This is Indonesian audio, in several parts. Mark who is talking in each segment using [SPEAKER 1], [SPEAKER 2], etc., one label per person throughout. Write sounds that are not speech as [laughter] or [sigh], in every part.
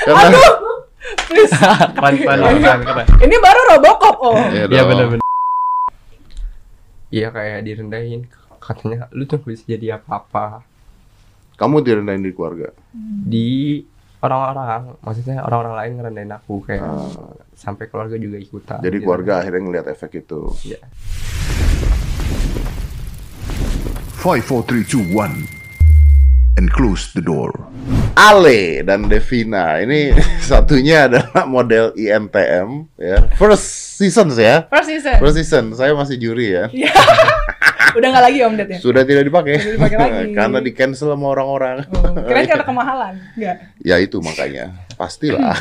[SPEAKER 1] Karena [laughs]
[SPEAKER 2] Please.
[SPEAKER 3] keren keren keren keren
[SPEAKER 2] Ini baru Robocop oh.
[SPEAKER 1] Iya
[SPEAKER 3] iya benar-benar iya kayak direndahin katanya lu tuh bisa jadi apa-apa
[SPEAKER 1] Kamu direndahin di keluarga.
[SPEAKER 3] di orang-orang maksudnya orang-orang lain ngerendahin aku kayak
[SPEAKER 1] Ah.
[SPEAKER 3] sampai keluarga juga ikutan
[SPEAKER 1] Jadi
[SPEAKER 3] gitu.
[SPEAKER 1] keluarga akhirnya ngeliat efek itu.
[SPEAKER 3] Iya.
[SPEAKER 4] Five, four, three, two, one, and close the door.
[SPEAKER 1] Ale dan Devina ini [laughs] satunya adalah model INTM ya. First seasons ya.
[SPEAKER 2] First season.
[SPEAKER 1] First season. Saya masih juri ya.
[SPEAKER 2] Iya. [laughs] Udah nggak lagi Om Ded ya?
[SPEAKER 1] Sudah tidak dipakai.
[SPEAKER 2] Sudah dipakai [laughs] lagi.
[SPEAKER 1] Karena di cancel sama orang-orang.
[SPEAKER 2] Oh, kirain karena kemahalan. Enggak.
[SPEAKER 1] Ya itu makanya. Pastilah.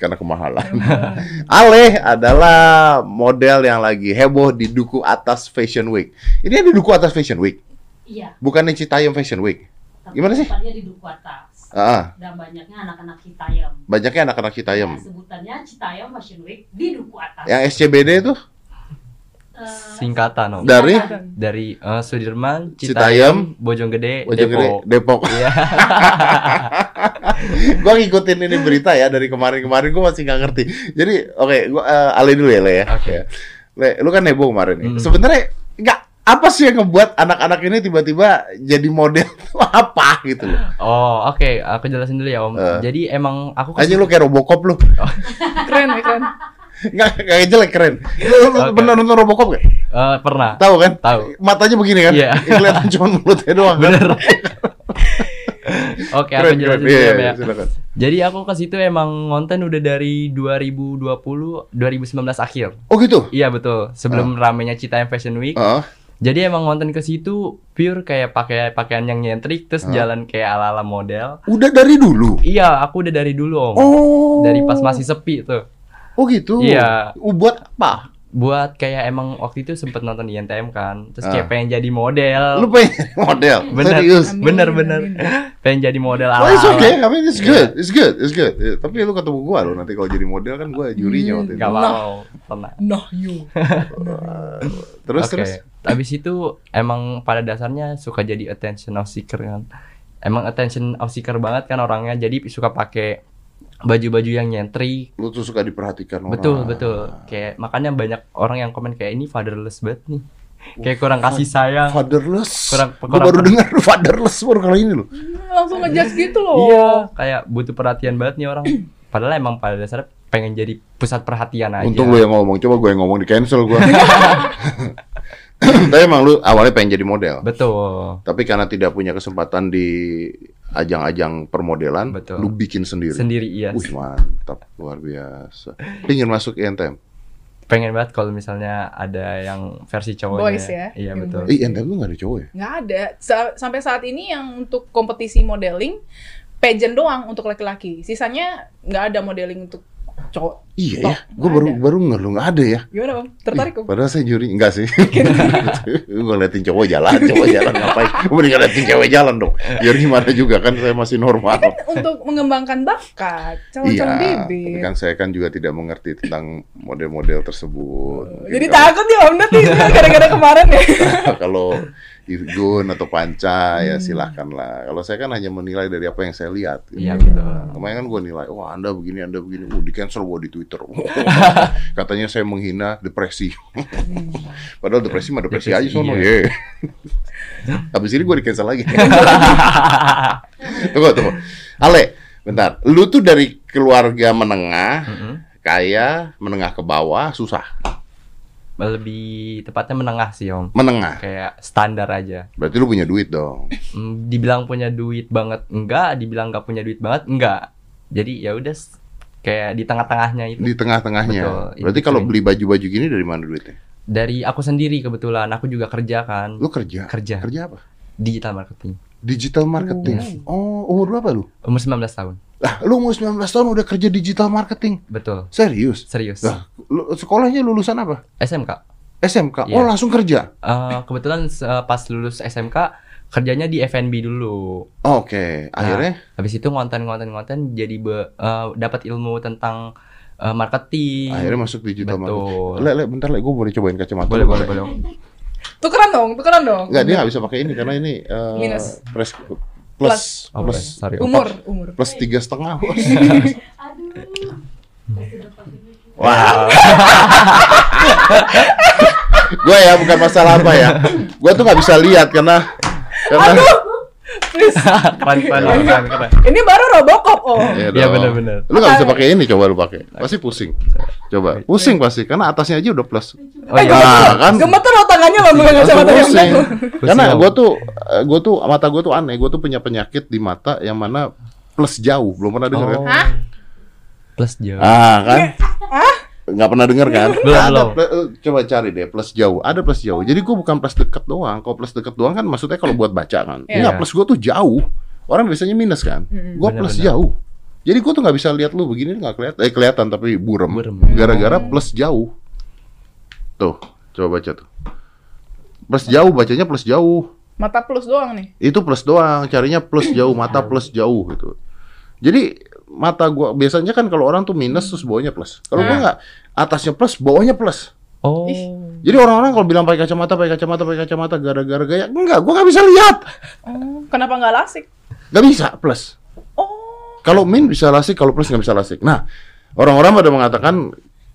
[SPEAKER 1] Karena kemahalan. Ale adalah model yang lagi heboh di Duku Atas Fashion Week. Ini di Duku Atas Fashion Week,
[SPEAKER 5] Iya.
[SPEAKER 1] bukan di Citayam Fashion Week.
[SPEAKER 5] Tapi
[SPEAKER 1] Gimana sih?
[SPEAKER 5] Tempatnya di Duku Atas.
[SPEAKER 1] Ah,
[SPEAKER 5] Dan banyaknya anak-anak Citayam.
[SPEAKER 1] banyaknya anak-anak Citayam.
[SPEAKER 5] Ya, sebutannya Citayam Fashion Week di Duku Atas.
[SPEAKER 1] Yang SCBD itu
[SPEAKER 5] Eh,
[SPEAKER 3] singkatan om
[SPEAKER 1] dari
[SPEAKER 3] dari eh, Sudirman
[SPEAKER 1] Citayam,
[SPEAKER 3] Citayam Bojonggede
[SPEAKER 1] Bojonggede,
[SPEAKER 3] Depok
[SPEAKER 1] Depok.
[SPEAKER 3] iya [laughs] [laughs]
[SPEAKER 1] gua ngikutin ini berita ya dari kemarin-kemarin gua masih nggak ngerti. Jadi oke, gua eh, Ale dulu ya Le ya.
[SPEAKER 3] Oke.
[SPEAKER 1] Ya. Le, lu kan heboh kemarin nih.
[SPEAKER 3] Hmm.
[SPEAKER 1] Sebenarnya apa sih yang ngebuat anak-anak ini tiba-tiba jadi model [laughs] apa gitu loh.
[SPEAKER 3] oh oke aku jelasin dulu ya om
[SPEAKER 1] Eh.
[SPEAKER 3] jadi emang aku
[SPEAKER 1] Aja lu kayak Robocop lu. [laughs]
[SPEAKER 2] Keren ya keren.
[SPEAKER 1] Nggak kayak jelek keren. Lu,
[SPEAKER 3] Oke.
[SPEAKER 1] pernah nonton Robocop gak?
[SPEAKER 3] Eh, pernah
[SPEAKER 1] Tahu kan?
[SPEAKER 3] Tahu.
[SPEAKER 1] Matanya begini kan?
[SPEAKER 3] Iya. [laughs]
[SPEAKER 1] Kelihatan cuma mulutnya doang. kan?
[SPEAKER 3] bener oke aku
[SPEAKER 1] Keren, keren.
[SPEAKER 3] jelasin dulu
[SPEAKER 1] Iya,
[SPEAKER 3] ya,
[SPEAKER 1] iya,
[SPEAKER 3] ya
[SPEAKER 1] silakan.
[SPEAKER 3] jadi aku ke situ emang ngonten udah dari 2020 2019 akhir
[SPEAKER 1] Oh gitu.
[SPEAKER 3] iya betul sebelum ramenya Citayam Fashion Week
[SPEAKER 1] Ah,
[SPEAKER 3] Jadi emang ngonten ke situ pure kayak pakai pakaian yang nyentrik terus jalan kayak ala-ala model.
[SPEAKER 1] udah dari dulu.
[SPEAKER 3] Iya, aku udah dari dulu om.
[SPEAKER 1] Oh.
[SPEAKER 3] Dari pas masih sepi tuh.
[SPEAKER 1] Oh gitu.
[SPEAKER 3] Iya.
[SPEAKER 1] Buat apa?
[SPEAKER 3] Buat kayak emang waktu itu sempet nonton di NTM kan. Terus
[SPEAKER 1] Ah.
[SPEAKER 3] kayak pengen jadi model.
[SPEAKER 1] Lu pengen jadi model?
[SPEAKER 3] Bener.
[SPEAKER 1] Serius?
[SPEAKER 2] Amin,
[SPEAKER 3] bener bener.
[SPEAKER 2] amin. [laughs]
[SPEAKER 3] pengen jadi model
[SPEAKER 1] Oh,
[SPEAKER 3] ala-ala.
[SPEAKER 1] it's okay. I mean, it's good. It's good. It's good. Eh, Tapi lu ketemu gua lo nanti kalau jadi model kan gua jurinya waktu itu.
[SPEAKER 3] Gak mau. Tenang.
[SPEAKER 2] Noh you. [laughs]
[SPEAKER 1] Terus
[SPEAKER 3] Oke.
[SPEAKER 1] terus.
[SPEAKER 3] Habis itu emang pada dasarnya suka jadi attention of seeker kan. Emang attention of seeker banget kan orangnya. Jadi suka pakai baju-baju yang nyentrik
[SPEAKER 1] Lu tuh suka diperhatikan orang.
[SPEAKER 3] Betul betul. Kayak makanya banyak orang yang komen kayak ini fatherless banget nih. Kayak kurang kasih sayang.
[SPEAKER 1] Fatherless.
[SPEAKER 3] Kurang-
[SPEAKER 1] Gua
[SPEAKER 3] kurang-
[SPEAKER 1] baru dengar fatherless baru kali ini loh.
[SPEAKER 2] Langsung ngejudge gitu loh.
[SPEAKER 3] Iya, kayak butuh perhatian banget nih orang. Padahal emang pada dasarnya pengen jadi pusat perhatian aja.
[SPEAKER 1] Untung lu yang ngomong. Coba gue yang ngomong di cancel gua. [laughs] Tapi emang lu awalnya pengen jadi model.
[SPEAKER 3] Betul.
[SPEAKER 1] Tapi karena tidak punya kesempatan di ajang-ajang permodelan,
[SPEAKER 3] Betul.
[SPEAKER 1] lu bikin sendiri.
[SPEAKER 3] Sendiri iya.
[SPEAKER 1] Wih mantap, luar biasa. Pingin masuk INTM?
[SPEAKER 3] Pengen banget kalau misalnya ada yang versi cowoknya.
[SPEAKER 2] Boys ya?
[SPEAKER 3] Iya
[SPEAKER 2] Yang
[SPEAKER 3] betul.
[SPEAKER 1] Eh, INTM lu gak ada cowok ya?
[SPEAKER 2] Nggak ada. Sa- sampai saat ini yang untuk kompetisi modeling pageant doang untuk laki-laki. Sisanya nggak ada modeling untuk cowok.
[SPEAKER 1] Iya ya, gue baru
[SPEAKER 2] ada.
[SPEAKER 1] baru nggak lu nggak ada ya.
[SPEAKER 2] Gimana om? Tertarik
[SPEAKER 1] Ih,
[SPEAKER 2] om?
[SPEAKER 1] Padahal saya juri enggak sih. [laughs] [laughs] gue ngeliatin cowok jalan, cowok jalan ngapain? Gue mending ngeliatin cewek jalan dong. Biar gimana juga kan saya masih normal.
[SPEAKER 2] Untuk mengembangkan bakat, calon-calon
[SPEAKER 1] Iya, tapi
[SPEAKER 2] bibit.
[SPEAKER 1] kan saya kan juga tidak mengerti tentang model-model tersebut.
[SPEAKER 2] Jadi
[SPEAKER 1] kalau-
[SPEAKER 2] takut ya om Dut nih, gara-gara kemarin ya. [laughs]
[SPEAKER 1] kalau Irgun atau Panca
[SPEAKER 2] Hmm.
[SPEAKER 1] ya silahkan lah. Kalau saya kan hanya menilai dari apa yang saya lihat. gitu.
[SPEAKER 3] Iya betul.
[SPEAKER 1] Kemarin kan gue nilai, wah anda begini, anda begini, uh, di cancel gue di Twitter. [laughs] Katanya saya menghina depresi. [laughs] Padahal depresi mah depresi,
[SPEAKER 3] Depresi,
[SPEAKER 1] aja sono
[SPEAKER 3] iya.
[SPEAKER 1] ya. [laughs] Habis ini gue di cancel lagi. tunggu, tunggu. Ale, bentar. Lu tuh dari keluarga menengah,
[SPEAKER 3] Mm-mm.
[SPEAKER 1] kaya, menengah ke bawah, susah.
[SPEAKER 3] Lebih tepatnya menengah sih om.
[SPEAKER 1] Menengah.
[SPEAKER 3] Kayak standar aja.
[SPEAKER 1] Berarti lu punya duit dong.
[SPEAKER 3] Mm, dibilang punya duit banget enggak, dibilang nggak punya duit banget enggak. Jadi ya udah kayak di tengah-tengahnya itu.
[SPEAKER 1] Di tengah-tengahnya.
[SPEAKER 3] Betul,
[SPEAKER 1] Berarti kalau beli baju-baju gini dari mana duitnya?
[SPEAKER 3] Dari aku sendiri kebetulan, aku juga kerja kan,
[SPEAKER 1] Lu kerja?
[SPEAKER 3] Kerja.
[SPEAKER 1] Kerja apa?
[SPEAKER 3] digital marketing.
[SPEAKER 1] Digital marketing. Oh, umur berapa lu?
[SPEAKER 3] Umur 19 tahun.
[SPEAKER 1] Lah, lu umur 19 tahun udah kerja digital marketing.
[SPEAKER 3] Betul.
[SPEAKER 1] Serius?
[SPEAKER 3] Serius.
[SPEAKER 1] Lah, lu, sekolahnya lulusan apa?
[SPEAKER 3] SMK.
[SPEAKER 1] SMK.
[SPEAKER 3] Iya.
[SPEAKER 1] Oh, langsung kerja.
[SPEAKER 3] Eh, kebetulan eh, pas lulus SMK kerjanya di F&B dulu.
[SPEAKER 1] Oke, akhirnya
[SPEAKER 3] Habis itu ngonten-ngonten-ngonten jadi be- eh, dapat ilmu tentang eh, marketing.
[SPEAKER 1] akhirnya masuk digital
[SPEAKER 3] Betul.
[SPEAKER 1] marketing. Le, le, bentar le, gue boleh cobain kacamata.
[SPEAKER 3] Boleh, boleh,
[SPEAKER 1] Le?
[SPEAKER 3] boleh.
[SPEAKER 2] Tukeran dong, tukeran dong.
[SPEAKER 1] Enggak, dia nggak bisa pakai ini karena ini uh,
[SPEAKER 2] minus
[SPEAKER 1] press plus
[SPEAKER 2] plus,
[SPEAKER 3] oh,
[SPEAKER 1] plus
[SPEAKER 2] umur umur
[SPEAKER 1] plus tiga setengah bos. [laughs] Wow. [laughs] gue ya bukan masalah apa ya. Gue tuh nggak bisa lihat karena karena Aduh.
[SPEAKER 2] Please.
[SPEAKER 3] keren keren keren keren.
[SPEAKER 2] Ini baru Robocop, oh.
[SPEAKER 1] Iya dong.
[SPEAKER 3] bener-bener.
[SPEAKER 1] Lu nggak bisa pakai ini coba lu pakai. Pasti pusing. Coba. Pusing pasti karena atasnya aja udah plus.
[SPEAKER 3] Oh
[SPEAKER 2] Eh,
[SPEAKER 3] iya.
[SPEAKER 1] Nah, kan
[SPEAKER 2] Gemeter lo tangannya lo megang kacamata yang
[SPEAKER 1] pusing. Karena gue tuh gue tuh mata gue tuh aneh. Gue tuh punya penyakit di mata yang mana plus jauh. Belum pernah dengar kan?
[SPEAKER 3] Oh.
[SPEAKER 2] Hah?
[SPEAKER 3] Plus jauh.
[SPEAKER 1] Ah kan? Nggak pernah dengar kan?
[SPEAKER 3] Belum,
[SPEAKER 1] Ada
[SPEAKER 3] belum.
[SPEAKER 1] pl- eh, coba cari deh plus jauh. Ada plus jauh. Jadi gue bukan plus deket doang. Kalau plus deket doang kan maksudnya kalau buat baca kan.
[SPEAKER 2] Iya.
[SPEAKER 1] Enggak, plus gue tuh jauh. Orang biasanya minus kan. Gue plus jauh. Jadi gue tuh nggak bisa lihat lu begini nggak kelihatan. Eh kelihatan tapi burem.
[SPEAKER 3] Burem.
[SPEAKER 1] Gara-gara plus jauh. Tuh, coba baca tuh. Plus jauh bacanya plus jauh.
[SPEAKER 2] Mata plus doang nih.
[SPEAKER 1] Itu plus doang. Carinya plus jauh mata plus jauh gitu. Jadi mata gua biasanya kan kalau orang tuh minus terus bawahnya plus. Kalau gua
[SPEAKER 2] Hmm.
[SPEAKER 1] nggak atasnya plus, bawahnya plus.
[SPEAKER 3] Oh.
[SPEAKER 1] Jadi orang-orang kalau bilang pakai kacamata, pakai kacamata, pakai kacamata gara-gara gaya, enggak, gua nggak bisa lihat.
[SPEAKER 2] Oh, kenapa nggak lasik?
[SPEAKER 1] Nggak bisa plus.
[SPEAKER 2] Oh,
[SPEAKER 1] Kalau min bisa lasik, kalau plus nggak bisa lasik. Nah, orang-orang pada mengatakan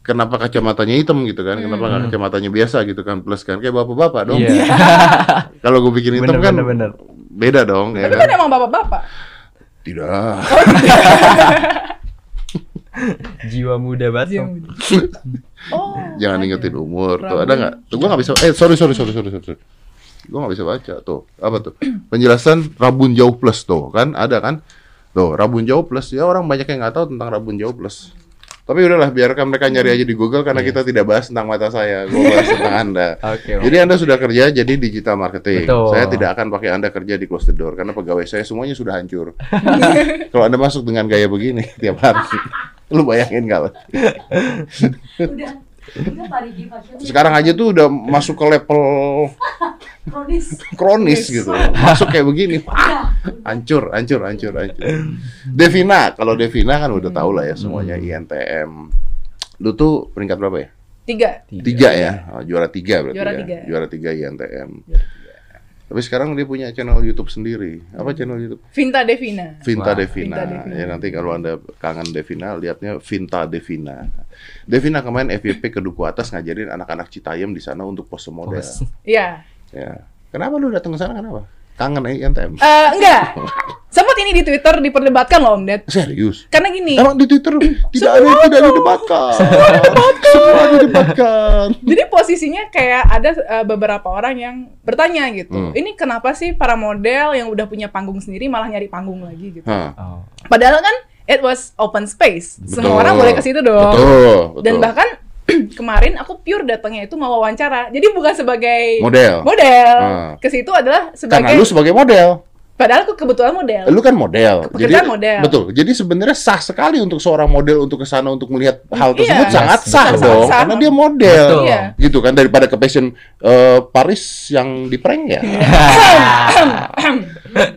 [SPEAKER 1] kenapa kacamatanya hitam gitu kan? Kenapa nggak kacamatanya biasa gitu kan? Plus kan kayak bapak-bapak dong.
[SPEAKER 3] Iya. [laughs]
[SPEAKER 1] Kalau gue bikin hitam
[SPEAKER 3] Bener,
[SPEAKER 1] kan
[SPEAKER 3] bener, bener.
[SPEAKER 1] beda dong ya
[SPEAKER 2] tapi
[SPEAKER 1] kan?
[SPEAKER 2] kan emang bapak-bapak.
[SPEAKER 1] Tidak. [laughs]
[SPEAKER 3] Jiwa muda banget. [laughs]
[SPEAKER 2] Yang- Oh,
[SPEAKER 1] Jangan ingetin umur. Tuh ada nggak? Tuh gua nggak bisa. Eh sorry sorry sorry sorry sorry. Gua nggak bisa baca tuh. Apa tuh? [clears throat] Penjelasan rabun jauh plus tuh kan ada kan? Tuh rabun jauh plus ya orang banyak yang nggak tahu tentang rabun jauh plus. Tapi udahlah biarkan mereka nyari aja di Google karena kita tidak bahas tentang mata saya. Gua bahas tentang Anda. [laughs]
[SPEAKER 3] Oke.
[SPEAKER 1] Jadi Anda sudah kerja jadi digital marketing.
[SPEAKER 3] Betul.
[SPEAKER 1] Saya tidak akan pakai Anda kerja di close the door karena pegawai saya semuanya sudah hancur. [laughs] Kalau Anda masuk dengan gaya begini [laughs] tiap hari, lu bayangin nggak? Sekarang aja tuh udah masuk ke level
[SPEAKER 5] kronis
[SPEAKER 1] kronis gitu. Masuk kayak begini, wah, hancur, hancur, hancur, hancur. Devina, kalau Devina kan udah tahu lah ya semuanya INTM. Lu tuh peringkat berapa ya?
[SPEAKER 2] tiga.
[SPEAKER 1] Tiga ya, Oh, juara tiga berarti
[SPEAKER 2] Juara
[SPEAKER 1] ya.
[SPEAKER 2] tiga.
[SPEAKER 1] Juara tiga INTM. Tapi sekarang dia punya channel YouTube sendiri. Apa channel YouTube?
[SPEAKER 2] Vinta Devina.
[SPEAKER 1] Vinta
[SPEAKER 3] Wah,
[SPEAKER 1] Devina.
[SPEAKER 2] Vinta Devina.
[SPEAKER 1] Ya nanti kalau anda kangen Devina, lihatnya Vinta Devina. Devina kemarin FYP ke Duku Atas ngajarin anak-anak Citayam di sana untuk pose model.
[SPEAKER 2] Iya.
[SPEAKER 1] Ya. Kenapa lu datang ke sana kenapa? Kangen INTM?
[SPEAKER 2] Eh, enggak. Sempat ini di Twitter diperdebatkan loh, Om Ded.
[SPEAKER 1] Serius?
[SPEAKER 2] Karena gini,
[SPEAKER 1] Emang di Twitter tidak ada yang tidak didebatkan. Semua didebatkan.
[SPEAKER 2] jadi posisinya kayak ada eh, beberapa orang yang bertanya gitu.
[SPEAKER 1] Hmm.
[SPEAKER 2] Ini kenapa sih para model yang udah punya panggung sendiri malah nyari panggung lagi gitu.
[SPEAKER 3] Oh.
[SPEAKER 2] Padahal kan it was open space. Semua
[SPEAKER 1] betul.
[SPEAKER 2] orang boleh ke situ dong.
[SPEAKER 1] Betul, betul.
[SPEAKER 2] Dan bahkan [clears throat] kemarin aku pure datangnya itu mau wawancara. Jadi bukan sebagai
[SPEAKER 1] model.
[SPEAKER 2] model.
[SPEAKER 1] Ah.
[SPEAKER 2] Ke situ adalah
[SPEAKER 1] Karena
[SPEAKER 2] sebagai
[SPEAKER 1] lu sebagai model.
[SPEAKER 2] padahal aku kebetulan model.
[SPEAKER 1] Lu kan model.
[SPEAKER 2] Pekerjaan model.
[SPEAKER 1] Betul. Jadi sebenarnya sah sekali untuk seorang model untuk ke sana untuk melihat hal
[SPEAKER 2] Iya.
[SPEAKER 1] tersebut sangat
[SPEAKER 3] Yes,
[SPEAKER 1] sah
[SPEAKER 2] betul.
[SPEAKER 1] dong
[SPEAKER 2] Sangat sah.
[SPEAKER 1] karena dia model.
[SPEAKER 3] Betul.
[SPEAKER 2] Iya.
[SPEAKER 1] Gitu kan daripada ke fashion eh, Paris yang di prank ya.
[SPEAKER 2] Iya. [laughs]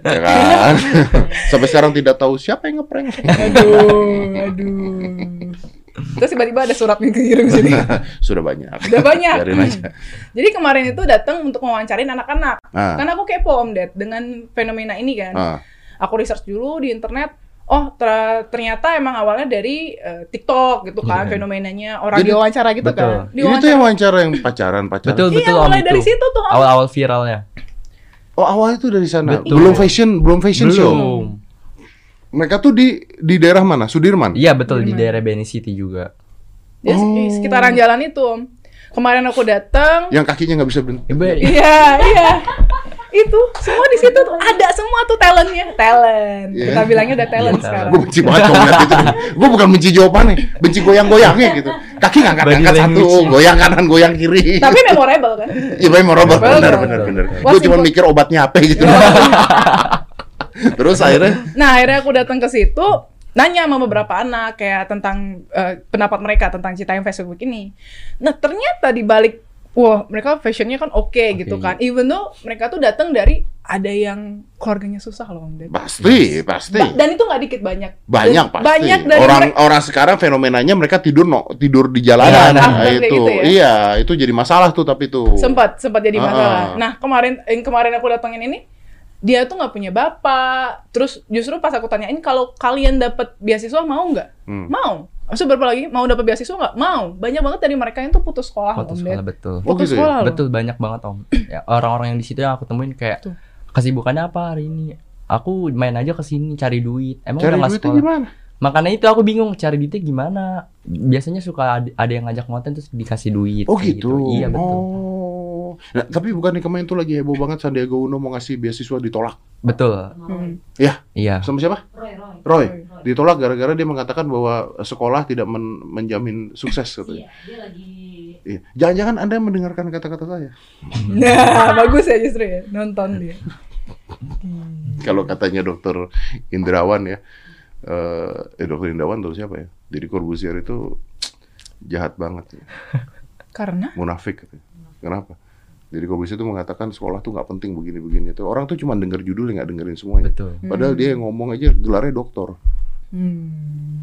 [SPEAKER 1] ya kan? [laughs] Sampai sekarang tidak tahu siapa yang ngeprank.
[SPEAKER 2] aduh, aduh. Terus tiba-tiba ada surat nih kirim sini. [laughs]
[SPEAKER 1] Sudah banyak.
[SPEAKER 2] Udah banyak.
[SPEAKER 1] Biarin aja. [laughs]
[SPEAKER 2] Jadi kemarin itu datang untuk mewawancarin anak-anak.
[SPEAKER 1] Ah.
[SPEAKER 2] Karena aku kepo Om Ded dengan fenomena ini kan.
[SPEAKER 1] Ah.
[SPEAKER 2] Aku research dulu di internet. Oh, ter- ternyata emang awalnya dari eh, TikTok gitu kan fenomenanya orang
[SPEAKER 1] Jadi-
[SPEAKER 2] diwawancara gitu
[SPEAKER 3] Betul.
[SPEAKER 2] kan. Diwawancara.
[SPEAKER 1] yang wawancara yang pacaran pacaran.
[SPEAKER 3] Betul
[SPEAKER 2] Iya,
[SPEAKER 3] betul om
[SPEAKER 2] mulai
[SPEAKER 3] itu.
[SPEAKER 2] dari situ tuh.
[SPEAKER 3] Awal-awal viralnya.
[SPEAKER 1] Oh awalnya tuh dari sana.
[SPEAKER 3] Betul.
[SPEAKER 1] Belum fashion, belum fashion show. Mereka tuh di di daerah mana? Sudirman.
[SPEAKER 3] Iya betul di daerah Beni City juga.
[SPEAKER 2] Dia
[SPEAKER 1] Oh.
[SPEAKER 2] sekitaran jalan itu Om. Kemarin aku datang.
[SPEAKER 1] Yang kakinya nggak bisa berhenti.
[SPEAKER 2] Iya, iya. Itu semua di situ tuh ada semua tuh talentnya, talent.
[SPEAKER 1] Iya.
[SPEAKER 2] Kita bilangnya udah talent
[SPEAKER 3] Iya,
[SPEAKER 2] sekarang.
[SPEAKER 1] Gue benci banget kalau ngeliat itu. Gue bukan benci jawabannya, benci goyang-goyangnya gitu. Kaki ngangkat-ngangkat
[SPEAKER 3] Body
[SPEAKER 1] satu, goyang kanan, goyang kiri.
[SPEAKER 2] Tapi memorable kan?
[SPEAKER 1] Iya, memorable. Bener, bener.
[SPEAKER 2] Wah,
[SPEAKER 1] Gue cuma mikir obatnya apa gitu. [laughs] Terus akhirnya,
[SPEAKER 2] Nah, akhirnya aku datang ke situ nanya sama beberapa anak kayak tentang eh, pendapat mereka tentang Citayam Fashion Week ini. Nah, ternyata di balik wah, mereka fashionnya kan oke gitu kan. Even though mereka tuh datang dari ada yang keluarganya susah loh, Om Ded.
[SPEAKER 1] pasti, pasti.
[SPEAKER 2] Ba- Dan itu nggak dikit banyak.
[SPEAKER 1] Banyak
[SPEAKER 2] Dan
[SPEAKER 1] pasti.
[SPEAKER 2] Banyak dari
[SPEAKER 1] orang
[SPEAKER 2] mereka-
[SPEAKER 1] orang sekarang fenomenanya mereka tidur no, tidur di jalanan.
[SPEAKER 3] Jalanan.
[SPEAKER 1] Nah, itu.
[SPEAKER 2] gitu ya?
[SPEAKER 1] Iya, itu jadi masalah tuh tapi tuh.
[SPEAKER 2] sempat sempat jadi
[SPEAKER 1] Ah.
[SPEAKER 2] masalah. Nah kemarin yang kemarin aku datengin ini dia tuh nggak punya bapak. Terus justru pas aku tanyain kalau kalian dapat beasiswa mau nggak?
[SPEAKER 1] Hmm.
[SPEAKER 2] Mau. Maksudnya berapa lagi? Mau dapat beasiswa nggak? Mau. Banyak banget dari mereka yang tuh putus sekolah, Om
[SPEAKER 3] sekolah
[SPEAKER 2] Ded.
[SPEAKER 3] betul.
[SPEAKER 1] Oh,
[SPEAKER 2] Putus
[SPEAKER 1] gitu ya?
[SPEAKER 2] sekolah loh.
[SPEAKER 3] Betul banyak banget om. [clears throat] Ya, orang-orang yang di situ yang aku temuin kayak
[SPEAKER 2] Tuh.
[SPEAKER 3] kesibukannya apa hari ini? Aku main aja ke sini cari duit. Emang
[SPEAKER 1] Cari
[SPEAKER 3] udah
[SPEAKER 1] duitnya
[SPEAKER 3] sekolah?
[SPEAKER 1] gimana?
[SPEAKER 3] Makanya itu aku bingung cari duitnya gimana. Biasanya suka ada, yang ngajak konten terus dikasih duit.
[SPEAKER 1] Oh
[SPEAKER 3] kayak
[SPEAKER 1] gitu.
[SPEAKER 3] Iya betul.
[SPEAKER 1] Oh. Nah, tapi bukan kemarin tuh lagi heboh banget Sandiaga Uno mau ngasih beasiswa ditolak.
[SPEAKER 3] Betul.
[SPEAKER 2] Hmm.
[SPEAKER 1] Ya,
[SPEAKER 3] Iya.
[SPEAKER 1] sama siapa?
[SPEAKER 5] Roy, Roy.
[SPEAKER 1] Roy. Ditolak gara-gara dia mengatakan bahwa sekolah tidak men- menjamin sukses katanya.
[SPEAKER 5] Iya, dia lagi
[SPEAKER 1] Iya. Jangan-jangan Anda mendengarkan kata-kata saya.
[SPEAKER 2] Nah, [laughs] bagus ya justru ya nonton dia.
[SPEAKER 1] Kalau katanya dokter Indrawan ya, eh, eh dokter Indrawan atau siapa ya? Jadi Corbusier itu jahat banget, ya.
[SPEAKER 2] Karena
[SPEAKER 1] munafik katanya. Kenapa? Jadi Corbusier itu mengatakan sekolah tuh nggak penting begini-begini itu. Orang tuh cuma denger judulnya nggak dengerin semuanya.
[SPEAKER 3] Betul.
[SPEAKER 1] Padahal dia yang ngomong aja gelarnya doktor.
[SPEAKER 2] hmm,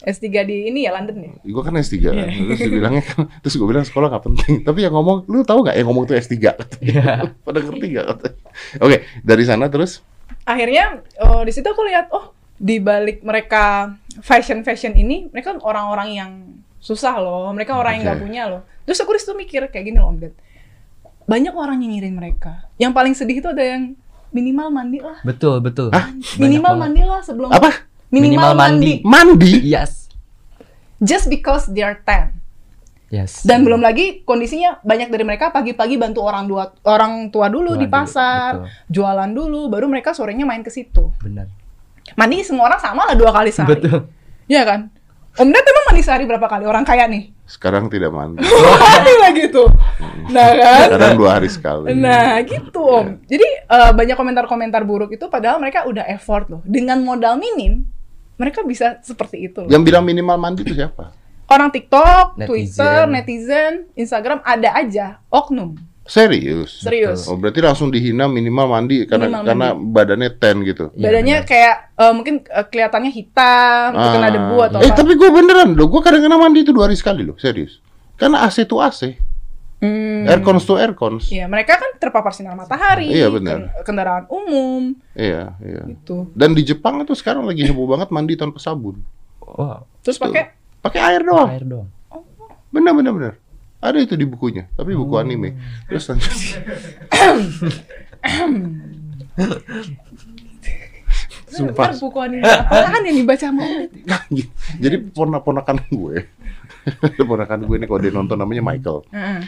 [SPEAKER 2] S3 di ini ya London ya.
[SPEAKER 1] Gue kan S3 kan. Terus dia bilangnya kan, terus gue bilang sekolah nggak penting. [laughs] Tapi yang ngomong, lu tahu nggak yang ngomong tuh S3?
[SPEAKER 3] Iya. [laughs]
[SPEAKER 1] Pada ngerti nggak? katanya. Oke, dari sana terus
[SPEAKER 2] Akhirnya oh, di situ aku lihat oh di balik mereka fashion fashion ini mereka orang-orang yang susah loh. Mereka orang yang nggak punya loh. Terus aku di situ mikir kayak gini loh Om Ded. Banyak orang nyinyirin mereka. Yang paling sedih itu ada yang minimal mandi lah.
[SPEAKER 3] Betul, betul.
[SPEAKER 1] Hah?
[SPEAKER 2] Minimal mandi lah sebelum
[SPEAKER 1] apa?
[SPEAKER 2] Minimal,
[SPEAKER 3] Minimal
[SPEAKER 2] mandi.
[SPEAKER 3] mandi.
[SPEAKER 1] Mandi? [laughs]
[SPEAKER 3] Yes.
[SPEAKER 2] Just because they're 10.
[SPEAKER 3] Yes.
[SPEAKER 2] Dan belum lagi kondisinya banyak dari mereka pagi-pagi bantu orang dua orang tua dulu
[SPEAKER 3] Tua
[SPEAKER 2] di
[SPEAKER 3] dulu,
[SPEAKER 2] pasar,
[SPEAKER 3] betul.
[SPEAKER 2] jualan dulu, baru mereka sorenya main ke situ.
[SPEAKER 3] Benar.
[SPEAKER 2] Mandi semua orang sama lah dua kali sehari.
[SPEAKER 3] Betul.
[SPEAKER 2] Iya kan? Om Ded emang mandi sehari berapa kali? Orang kaya nih.
[SPEAKER 1] Sekarang tidak mandi.
[SPEAKER 2] Mandi lah gitu. Nah kan?
[SPEAKER 1] Sekarang dua hari sekali.
[SPEAKER 2] Nah gitu Om. Jadi eh, banyak komentar-komentar buruk itu padahal mereka udah effort loh. Dengan modal minim, mereka bisa seperti itu loh.
[SPEAKER 1] Yang bilang minimal mandi itu siapa?
[SPEAKER 2] Orang TikTok,
[SPEAKER 3] Netizen.
[SPEAKER 2] Twitter, netizen, Instagram ada aja oknum.
[SPEAKER 1] Serius?
[SPEAKER 2] Serius.
[SPEAKER 1] Oh, berarti langsung dihina minimal mandi karena
[SPEAKER 2] Minimal
[SPEAKER 1] karena badannya ten gitu.
[SPEAKER 3] Iya,
[SPEAKER 2] Badannya
[SPEAKER 3] benar.
[SPEAKER 2] kayak eh, mungkin eh, kelihatannya hitam, terkena
[SPEAKER 1] Ah.
[SPEAKER 2] debu atau
[SPEAKER 1] Eh
[SPEAKER 2] apa.
[SPEAKER 1] tapi gue beneran loh, gue kadang-kadang mandi itu dua hari sekali loh, serius. Karena AC itu AC,
[SPEAKER 2] Hmm.
[SPEAKER 1] aircons to aircons.
[SPEAKER 2] Iya, mereka kan terpapar sinar matahari,
[SPEAKER 1] Iya, benar.
[SPEAKER 2] ken- kendaraan umum,
[SPEAKER 1] Iya, iya.
[SPEAKER 2] gitu.
[SPEAKER 1] Dan di Jepang itu sekarang lagi heboh banget mandi tanpa sabun.
[SPEAKER 3] Wow.
[SPEAKER 2] Terus pakai
[SPEAKER 1] Pakai air doang.
[SPEAKER 3] Air doang.
[SPEAKER 1] Bener bener bener. Ada itu di bukunya, tapi buku anime. Terus [coughs] lanjut. [coughs] Sumpah.
[SPEAKER 2] Ntar buku anime apaan yang dibaca sama Ded?
[SPEAKER 1] Jadi ponak-ponakan gue. [laughs] Ponakan gue ini kalau dia nonton namanya Michael.
[SPEAKER 2] Heeh.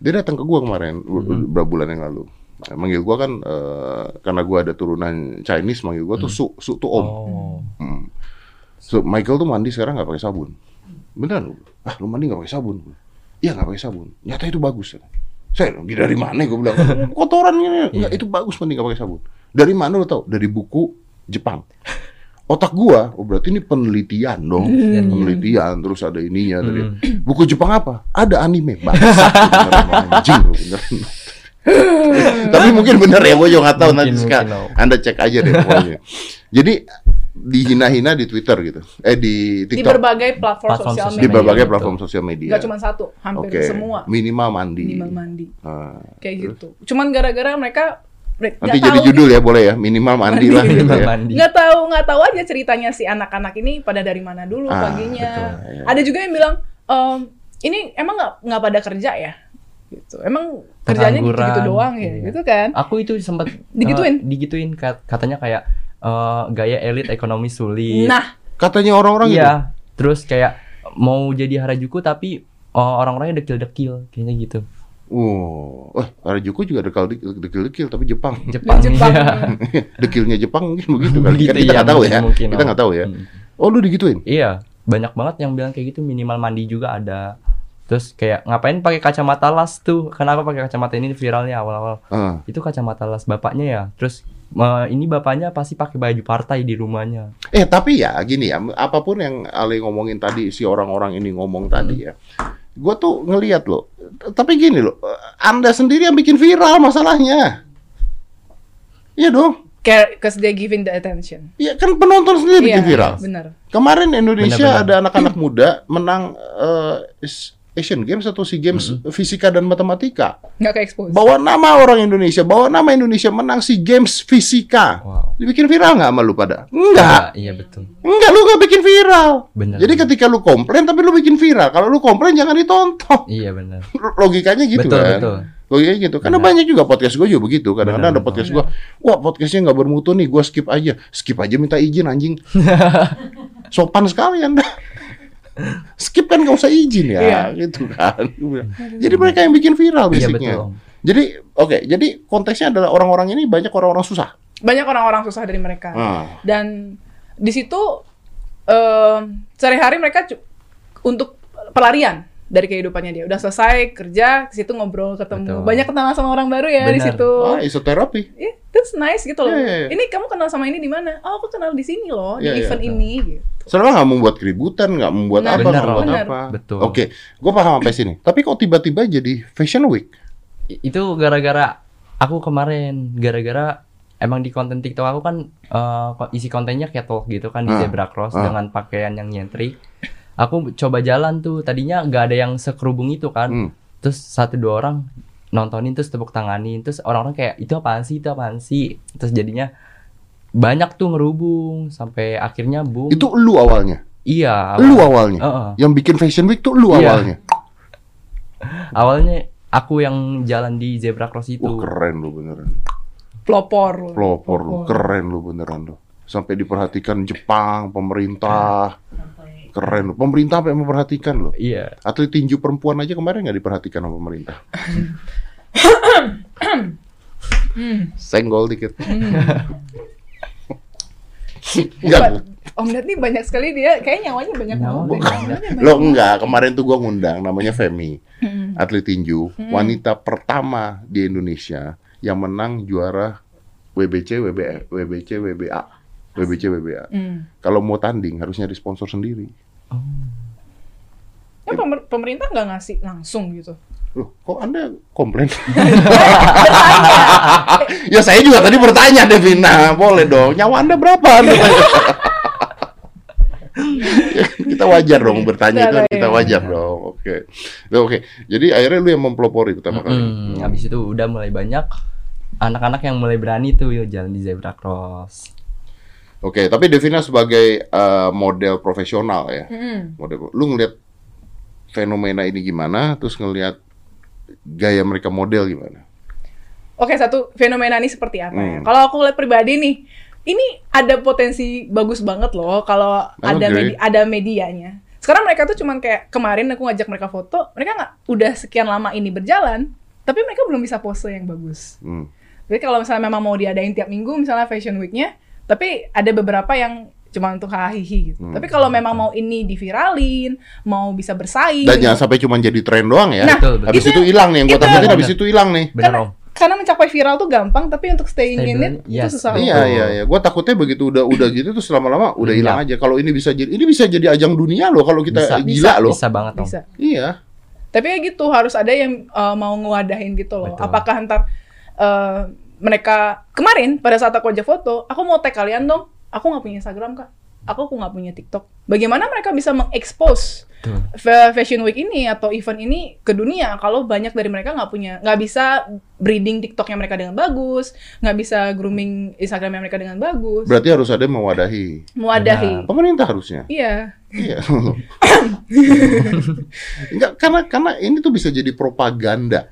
[SPEAKER 1] Dia datang ke gue kemarin beberapa bulan yang lalu. Nah, manggil gue kan eh, karena gue ada turunan Chinese, manggil gue tuh su, su tuh om.
[SPEAKER 3] Oh.
[SPEAKER 1] Hmm. So Michael tuh mandi sekarang nggak pakai sabun. Beneran lu? Ah lu mandi nggak pakai sabun? Iya nggak pakai sabun. Nyata itu bagus. Saya bilang, dari mana? Gue bilang [laughs] kotoran ini. Nggak, itu bagus mandi nggak pakai sabun. Dari mana lu tahu? Dari buku Jepang. Otak gua, oh berarti ini penelitian dong, penelitian terus ada ininya dari [clears throat] buku Jepang apa? Ada anime, anjing. [laughs] Tapi mungkin bener ya, gue juga nggak tahu nanti sekarang. Anda cek aja deh pokoknya. Jadi dihina-hina di Twitter gitu, eh di
[SPEAKER 2] Di
[SPEAKER 1] TikTok,
[SPEAKER 2] berbagai platform,
[SPEAKER 3] Platform
[SPEAKER 2] sosial
[SPEAKER 3] sosial
[SPEAKER 1] di
[SPEAKER 2] media.
[SPEAKER 1] berbagai
[SPEAKER 3] betul.
[SPEAKER 1] platform sosial media.
[SPEAKER 2] Gak cuma satu, hampir
[SPEAKER 1] Oke,
[SPEAKER 2] semua
[SPEAKER 1] Minimal mandi.
[SPEAKER 2] minimal mandi.
[SPEAKER 1] Ah,
[SPEAKER 2] Kayak
[SPEAKER 1] terus?
[SPEAKER 2] gitu. Cuman gara-gara mereka nggak
[SPEAKER 1] Nanti
[SPEAKER 2] tahu
[SPEAKER 1] jadi
[SPEAKER 2] nih.
[SPEAKER 1] judul ya boleh ya, minimal mandi lah gitu
[SPEAKER 3] Minimal
[SPEAKER 1] ya.
[SPEAKER 3] mandi.
[SPEAKER 2] nggak tahu nggak tahu aja ceritanya si anak-anak ini pada dari mana dulu
[SPEAKER 1] Ah,
[SPEAKER 2] paginya
[SPEAKER 1] betul, iya.
[SPEAKER 2] ada juga yang bilang ehm, ini emang nggak nggak pada kerja ya gitu emang kerjanya gitu,
[SPEAKER 3] Pengangguran.
[SPEAKER 2] doang ya
[SPEAKER 3] Iya.
[SPEAKER 2] gitu kan
[SPEAKER 3] Aku itu sempat
[SPEAKER 2] Digituin?
[SPEAKER 3] eh, digituin kat- katanya kayak eh, gaya elit ekonomi sulit.
[SPEAKER 2] nah
[SPEAKER 1] Katanya orang-orang gitu.
[SPEAKER 3] iya. Terus kayak mau jadi Harajuku tapi eh, orang-orangnya dekil-dekil kayaknya gitu.
[SPEAKER 1] Oh, Harajuku juga dekal dekil-dekil tapi Jepang. [laughs]
[SPEAKER 3] Jepang.
[SPEAKER 2] Jepang.
[SPEAKER 3] iya. [laughs]
[SPEAKER 1] Dekilnya Jepang mungkin begitu kali.
[SPEAKER 3] Gitu,
[SPEAKER 1] kan kita
[SPEAKER 3] iya,
[SPEAKER 1] nggak tahu ya.
[SPEAKER 3] mungkin,
[SPEAKER 1] kita
[SPEAKER 3] oh.
[SPEAKER 1] nggak tahu ya.
[SPEAKER 3] Hmm.
[SPEAKER 1] Oh lu digituin?
[SPEAKER 3] Iya, banyak banget yang bilang kayak gitu minimal mandi juga ada. Terus kayak ngapain pakai kacamata las tuh? Kenapa pakai kacamata ini viralnya awal-awal?
[SPEAKER 1] Ah.
[SPEAKER 3] Itu kacamata las bapaknya ya. Terus eh, ini bapaknya pasti pakai baju partai di rumahnya.
[SPEAKER 1] Eh tapi ya gini ya, apa pun yang Ale ngomongin tadi si orang-orang ini ngomong tadi ya, gue tuh ngelihat loh. Tapi gini loh, Anda sendiri yang bikin viral masalahnya. Iya dong.
[SPEAKER 2] Care, cause they giving the attention
[SPEAKER 1] Iya kan penonton sendiri bikin
[SPEAKER 2] Iya,
[SPEAKER 1] viral.
[SPEAKER 2] benar
[SPEAKER 1] Kemarin Indonesia
[SPEAKER 3] Benar-benar.
[SPEAKER 1] ada anak-anak muda menang eh, s- Asian Games atau SEA Games fisika dan matematika.
[SPEAKER 2] Nggak ke expose.
[SPEAKER 1] Bawa nama orang Indonesia, bawa nama Indonesia menang SEA Games fisika.
[SPEAKER 3] Wow.
[SPEAKER 1] Dibikin viral nggak sama lu pada? Enggak.
[SPEAKER 3] Iya betul.
[SPEAKER 1] Enggak, lu nggak bikin viral.
[SPEAKER 3] Bener.
[SPEAKER 1] Jadi ketika lu komplain tapi lu bikin viral. Kalau lu komplain jangan ditonton.
[SPEAKER 3] Iya benar.
[SPEAKER 1] Logikanya gitu
[SPEAKER 3] Betul,
[SPEAKER 1] kan.
[SPEAKER 3] betul.
[SPEAKER 1] Logikanya gitu. Karena banyak juga podcast gue juga begitu. Kadang-kadang ada podcast gue, wah podcastnya nggak bermutu nih, gue skip aja. Skip aja minta izin anjing. [laughs] Sopan sekali anda. Skip kan nggak usah izin ya,
[SPEAKER 2] Iya.
[SPEAKER 1] gitu kan. Jadi mereka yang bikin viral
[SPEAKER 3] Iya
[SPEAKER 1] basicnya.
[SPEAKER 3] betul.
[SPEAKER 1] Jadi oke, jadi konteksnya adalah orang-orang ini banyak orang-orang susah.
[SPEAKER 2] Banyak orang-orang susah dari mereka.
[SPEAKER 1] Ah.
[SPEAKER 2] Dan di situ eh, sehari-hari mereka untuk pelarian dari kehidupannya dia. Udah selesai kerja, ke situ ngobrol, ketemu.
[SPEAKER 3] Betul.
[SPEAKER 2] Banyak kenalan sama orang baru ya di
[SPEAKER 3] Benar.
[SPEAKER 2] situ.
[SPEAKER 1] Ah, isoterapi.
[SPEAKER 2] Iya, that's nice gitu loh.
[SPEAKER 1] Iya, iya, iya.
[SPEAKER 2] Ini kamu kenal sama ini di mana? Oh, aku kenal di sini loh,
[SPEAKER 1] Iya,
[SPEAKER 2] di
[SPEAKER 1] iya,
[SPEAKER 2] event
[SPEAKER 3] betul.
[SPEAKER 2] ini gitu.
[SPEAKER 1] Selama nggak membuat keributan, nggak membuat
[SPEAKER 2] Benar,
[SPEAKER 1] apa,
[SPEAKER 3] benar,
[SPEAKER 1] nggak membuat
[SPEAKER 2] benar.
[SPEAKER 1] apa.
[SPEAKER 3] Betul.
[SPEAKER 1] Oke, gue paham sampai sini. Tapi kok tiba-tiba jadi Fashion Week?
[SPEAKER 3] Itu gara-gara aku kemarin gara-gara emang di konten TikTok aku kan eh, ko- isi kontennya catwalk gitu kan di
[SPEAKER 1] Ah,
[SPEAKER 3] zebra cross
[SPEAKER 1] ah.
[SPEAKER 3] dengan pakaian yang nyentrik. Aku coba jalan tuh tadinya nggak ada yang sekerubung itu kan.
[SPEAKER 1] Hmm.
[SPEAKER 3] Terus satu dua orang nontonin terus tepuk tanganin terus orang-orang kayak itu apaan sih itu apaan sih terus jadinya banyak tuh ngerubung sampai akhirnya boom
[SPEAKER 1] Itu lu awalnya.
[SPEAKER 3] iya
[SPEAKER 1] Lu
[SPEAKER 3] awal-
[SPEAKER 1] awalnya.
[SPEAKER 3] Heeh.
[SPEAKER 1] Yang bikin Fashion Week tuh lu
[SPEAKER 3] Iya.
[SPEAKER 1] awalnya. [laughs]
[SPEAKER 3] awalnya aku yang jalan di zebra cross itu
[SPEAKER 1] Wah, keren lu beneran.
[SPEAKER 2] Pelopor.
[SPEAKER 1] Pelopor lu, keren lu beneran lu. Sampai diperhatikan Jepang, pemerintah. Keren lu. Pemerintah sampai memperhatikan lu.
[SPEAKER 3] iya
[SPEAKER 1] Atlet tinju perempuan aja kemarin nggak diperhatikan sama pemerintah. Senggol dikit. Enggak,
[SPEAKER 2] Ba- Om Ded nih banyak sekali dia, kayak nyawanya banyak banget.
[SPEAKER 3] banyak.
[SPEAKER 2] Nyawanya banyak
[SPEAKER 1] Lo enggak, kemarin tuh gua ngundang namanya Femi,
[SPEAKER 2] Hmm.
[SPEAKER 1] atlet tinju, wanita pertama di Indonesia yang menang juara WBC, WBA, WBC, WBA, WBC, WBA.
[SPEAKER 2] Hmm.
[SPEAKER 1] Kalau mau tanding harus nyari sponsor sendiri.
[SPEAKER 2] Ya, pemer- pemerintah nggak ngasih langsung gitu.
[SPEAKER 1] Loh, kok Anda komplain? [laughs] ya saya juga tadi bertanya Devina, boleh dong. Nyawa Anda berapa? [laughs] Anda kita wajar dong bertanya itu kan kita wajar dong. Oke. Nah, Oke. Jadi akhirnya lu yang mempelopori pertama kali.
[SPEAKER 3] Mm, habis itu udah mulai banyak anak-anak yang mulai berani tuh yuk jalan di zebra cross
[SPEAKER 1] Oke, tapi Devina sebagai eh, model profesional ya.
[SPEAKER 2] Hmm.
[SPEAKER 1] Model lu ngelihat fenomena ini gimana, terus ngelihat gaya mereka model gimana?
[SPEAKER 2] Oke, satu fenomena ini seperti apa ya?
[SPEAKER 1] Hmm.
[SPEAKER 2] Kalau aku lihat pribadi nih, ini ada potensi bagus banget loh kalau ada
[SPEAKER 1] Oke.
[SPEAKER 2] medi- ada medianya. Sekarang mereka tuh cuman kayak kemarin aku ngajak mereka foto, mereka nggak udah sekian lama ini berjalan, tapi mereka belum bisa pose yang bagus.
[SPEAKER 1] Hmm.
[SPEAKER 2] Jadi kalau misalnya memang mau diadain tiap minggu misalnya fashion week-nya, tapi ada beberapa yang cuma untuk hahihi gitu.
[SPEAKER 1] Hmm.
[SPEAKER 2] Tapi kalau memang mau ini diviralin, mau bisa bersaing.
[SPEAKER 1] Dan jangan sampai cuma jadi tren doang ya.
[SPEAKER 2] Iya. Nah,
[SPEAKER 3] Betul, betul.
[SPEAKER 1] habis
[SPEAKER 2] itu-
[SPEAKER 1] itu hilang nih yang gua
[SPEAKER 2] itu-
[SPEAKER 1] takutin habis itu hilang nih.
[SPEAKER 3] bener
[SPEAKER 2] karena,
[SPEAKER 3] om
[SPEAKER 2] karena mencapai viral tuh gampang, tapi untuk staying
[SPEAKER 3] Stay
[SPEAKER 2] in it
[SPEAKER 3] yes.
[SPEAKER 2] itu susah.
[SPEAKER 1] Iya
[SPEAKER 3] Betul.
[SPEAKER 1] iya iya. Gua takutnya begitu udah udah [clears throat] gitu terus lama-lama udah
[SPEAKER 3] Iya.
[SPEAKER 1] hilang aja. Kalau ini bisa jadi ini bisa jadi ajang dunia loh kalau kita
[SPEAKER 3] bisa
[SPEAKER 1] gila loh.
[SPEAKER 3] bisa banget
[SPEAKER 2] Bisa.
[SPEAKER 1] Iya.
[SPEAKER 2] Tapi ya gitu harus ada yang uh, mau ngewadahin gitu loh.
[SPEAKER 3] Betul.
[SPEAKER 2] Apakah ntar uh, mereka kemarin pada saat aku ajak foto, aku mau tag kalian dong. Aku nggak punya Instagram kak. Aku aku nggak punya TikTok. Bagaimana mereka bisa mengekspos Fashion Week ini atau event ini ke dunia kalau banyak dari mereka nggak punya nggak bisa breeding TikToknya mereka dengan bagus, nggak bisa grooming Instagramnya mereka dengan bagus,
[SPEAKER 1] Berarti harus ada yang mewadahi.
[SPEAKER 2] mewadahi.
[SPEAKER 1] Pemerintah harusnya.
[SPEAKER 2] Iya.
[SPEAKER 1] Iya. [coughs] Enggak karena karena ini tuh bisa jadi propaganda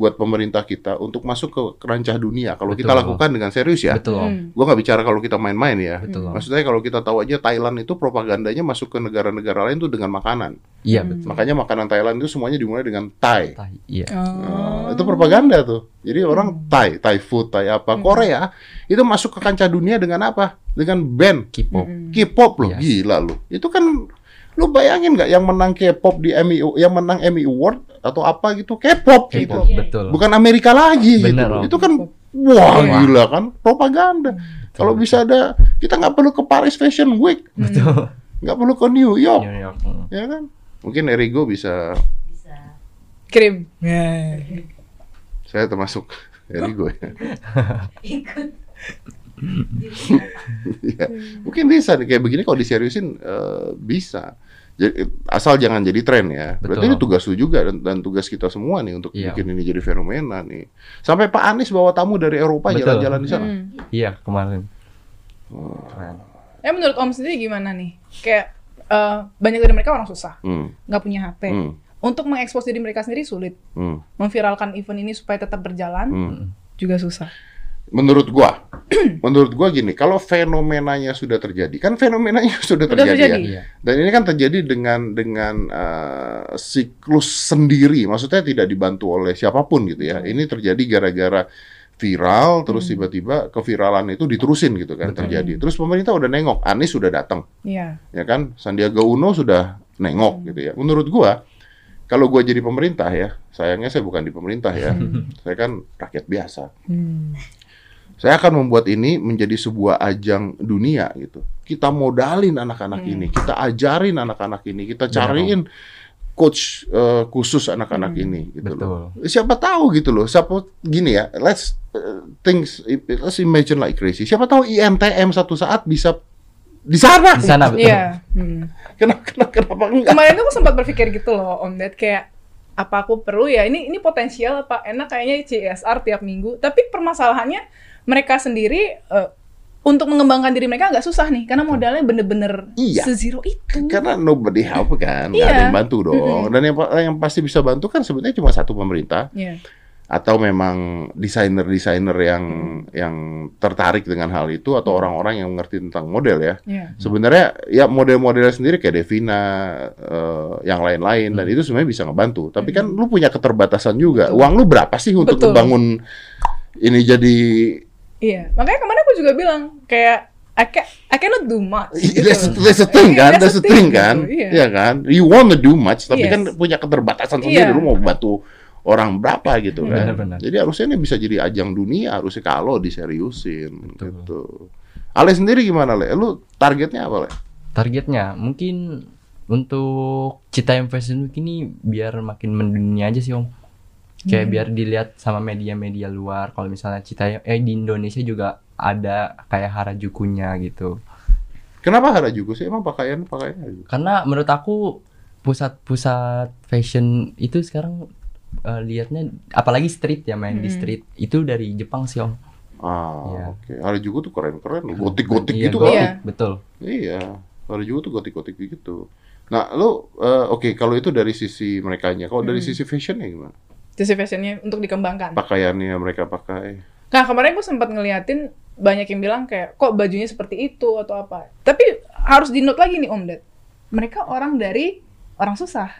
[SPEAKER 1] buat pemerintah kita untuk masuk ke kerancah dunia kalau kita lakukan dengan serius ya.
[SPEAKER 3] betul
[SPEAKER 2] Hmm.
[SPEAKER 1] Gua nggak bicara kalau kita main-main ya.
[SPEAKER 3] betul
[SPEAKER 1] Maksudnya kalau kita tahu aja Thailand itu propagandanya masuk ke negara-negara lain tuh dengan makanan.
[SPEAKER 3] iya
[SPEAKER 2] Hmm.
[SPEAKER 3] betul
[SPEAKER 1] Makanya makanan Thailand itu semuanya dimulai dengan Thai.
[SPEAKER 3] Tai, iya
[SPEAKER 1] Nah, itu propaganda tuh. Jadi orang Thai, Thai food, Thai apa. Korea itu masuk ke kancah dunia dengan apa? Dengan band
[SPEAKER 3] K-pop
[SPEAKER 2] Hmm.
[SPEAKER 1] K-pop loh.
[SPEAKER 3] Yes.
[SPEAKER 1] Gila loh. Itu kan lu bayangin nggak yang menang K-pop di Emmy yang menang Emmy Award atau apa gitu K-pop gitu.
[SPEAKER 3] K-pop betul
[SPEAKER 1] Bukan Amerika lagi
[SPEAKER 3] Bener,
[SPEAKER 1] gitu.
[SPEAKER 3] Om.
[SPEAKER 1] Itu kan wah
[SPEAKER 3] Iya.
[SPEAKER 1] gila kan propaganda. Kalau bisa ada kita nggak perlu ke Paris Fashion Week,
[SPEAKER 3] betul
[SPEAKER 1] nggak perlu ke New York,
[SPEAKER 3] New York mm.
[SPEAKER 1] ya kan? Mungkin Erigo bisa
[SPEAKER 5] bisa
[SPEAKER 2] Krim.
[SPEAKER 1] saya termasuk Erigo ya. [laughs]
[SPEAKER 5] ikut
[SPEAKER 1] Iya. Mungkin bisa nih kayak begini kalau diseriusin eh, bisa. Jadi, asal jangan jadi tren ya. Berarti
[SPEAKER 3] Betul.
[SPEAKER 1] ini tugas lu juga dan, dan tugas kita semua nih untuk
[SPEAKER 3] Iya.
[SPEAKER 1] bikin ini jadi fenomena nih. Sampai Pak Anies bawa tamu dari Eropa jalan-jalan di sana.
[SPEAKER 2] Hmm.
[SPEAKER 3] Iya kemarin.
[SPEAKER 1] Oh.
[SPEAKER 3] Keren.
[SPEAKER 2] Ya menurut Om sendiri gimana nih? Kayak eh, banyak dari mereka orang susah,
[SPEAKER 1] Hmm.
[SPEAKER 2] nggak punya HP.
[SPEAKER 1] Hmm.
[SPEAKER 2] Untuk mengekspos diri mereka sendiri sulit.
[SPEAKER 1] Hmm.
[SPEAKER 2] Memviralkan event ini supaya tetap berjalan
[SPEAKER 1] Hmm.
[SPEAKER 2] juga susah.
[SPEAKER 1] Menurut gua, [clears throat] menurut gua gini, kalau fenomenanya sudah terjadi, kan fenomenanya [laughs] sudah
[SPEAKER 2] Udah
[SPEAKER 1] terjadi,
[SPEAKER 2] terjadi.
[SPEAKER 1] ya.
[SPEAKER 3] Iya.
[SPEAKER 1] Dan ini kan terjadi dengan dengan eh, siklus sendiri, maksudnya tidak dibantu oleh siapa pun gitu ya. Ini terjadi gara-gara viral, terus tiba-tiba keviralan itu diterusin gitu kan
[SPEAKER 3] Betul.
[SPEAKER 1] terjadi. Terus pemerintah udah nengok, Anies sudah datang,
[SPEAKER 2] Iya.
[SPEAKER 1] ya kan? Sandiaga Uno sudah nengok gitu ya. Menurut gua, kalau gua jadi pemerintah ya, sayangnya saya bukan di pemerintah ya, saya kan rakyat biasa.
[SPEAKER 2] Hmm.
[SPEAKER 1] Saya akan membuat ini menjadi sebuah ajang dunia gitu. Kita modalin anak-anak
[SPEAKER 2] Hmm.
[SPEAKER 1] ini, kita ajarin anak-anak ini, kita cariin coach eh, khusus anak-anak
[SPEAKER 2] Hmm.
[SPEAKER 1] ini gitu loh.
[SPEAKER 3] Betul.
[SPEAKER 1] Siapa tahu gitu loh. Siapa gini ya, let's uh, things let's imagine like crazy. Siapa tahu IMTM satu saat bisa di sana.
[SPEAKER 3] Di sana betul.
[SPEAKER 2] Iya. Hmm.
[SPEAKER 1] Kenapa, kenapa, kenapa enggak?
[SPEAKER 2] Kemarin tuh aku sempat berpikir gitu loh, Om Ded, kayak apa aku perlu ya? Ini ini potensial apa enak kayaknya CSR tiap minggu. Tapi permasalahannya mereka sendiri eh, untuk mengembangkan diri mereka agak susah nih, karena modalnya bener-bener
[SPEAKER 1] Iya.
[SPEAKER 2] sezero itu.
[SPEAKER 1] Karena nobody help kan, nggak
[SPEAKER 2] Iya.
[SPEAKER 1] ada yang bantu dong. Dan yang yang pasti bisa bantu kan sebetulnya cuma satu pemerintah.
[SPEAKER 2] Iya.
[SPEAKER 1] atau memang desainer-desainer yang yang tertarik dengan hal itu atau orang-orang yang mengerti tentang model ya.
[SPEAKER 2] Iya.
[SPEAKER 1] Sebenarnya ya model-model sendiri kayak Devina eh, yang lain-lain dan itu sebenarnya bisa ngebantu. Tapi kan lu punya keterbatasan juga. Uang lu berapa sih untuk
[SPEAKER 2] Betul.
[SPEAKER 1] membangun ini jadi
[SPEAKER 2] Iya. Makanya kemarin aku juga bilang kayak I, ca I cannot do much. gitu.
[SPEAKER 1] that's, that's the thing kan, that's the thing
[SPEAKER 2] gitu,
[SPEAKER 1] kan,
[SPEAKER 2] Iya.
[SPEAKER 1] ya kan. You wanna do much, tapi
[SPEAKER 2] Yes.
[SPEAKER 1] kan punya keterbatasan sendiri.
[SPEAKER 2] Iya.
[SPEAKER 1] Lu mau bantu orang berapa gitu kan.
[SPEAKER 3] Benar-benar.
[SPEAKER 1] Jadi harusnya ini bisa jadi ajang dunia, harusnya kalau diseriusin
[SPEAKER 3] Betul.
[SPEAKER 1] gitu. Ale sendiri gimana Le? Lu targetnya apa Le?
[SPEAKER 3] Targetnya mungkin untuk Citayam Fashion Week ini biar makin mendunia aja sih om. Kayak
[SPEAKER 2] Hmm.
[SPEAKER 3] biar dilihat sama media-media luar. Kalau misalnya Citayam, eh di Indonesia juga ada kayak Harajukunya gitu.
[SPEAKER 1] Kenapa Harajuku sih? Emang pakaian pakaian Harajuku?
[SPEAKER 3] Karena menurut aku pusat-pusat fashion itu sekarang eh, lihatnya apalagi street ya main di
[SPEAKER 2] Mm-mm.
[SPEAKER 3] street itu dari Jepang sih om.
[SPEAKER 1] Ah,
[SPEAKER 3] Iya.
[SPEAKER 1] oke. Harajuku tuh keren-keren, gotik-gotik
[SPEAKER 3] Iya,
[SPEAKER 1] gitu
[SPEAKER 3] gotik,
[SPEAKER 1] kan.
[SPEAKER 2] Iya.
[SPEAKER 3] Betul.
[SPEAKER 1] Iya. Harajuku tuh gotik-gotik gitu. Nah, lu eh, oke kalau itu dari sisi merekanya. Kalau dari
[SPEAKER 2] Hmm.
[SPEAKER 1] sisi fashionnya gimana?
[SPEAKER 2] Sisi fashionnya untuk dikembangkan.
[SPEAKER 1] Pakaiannya mereka pakai.
[SPEAKER 2] Nah kemarin gue sempat ngeliatin banyak yang bilang kayak kok bajunya seperti itu atau apa. Tapi harus di note lagi nih Om Ded. Mereka orang dari orang susah.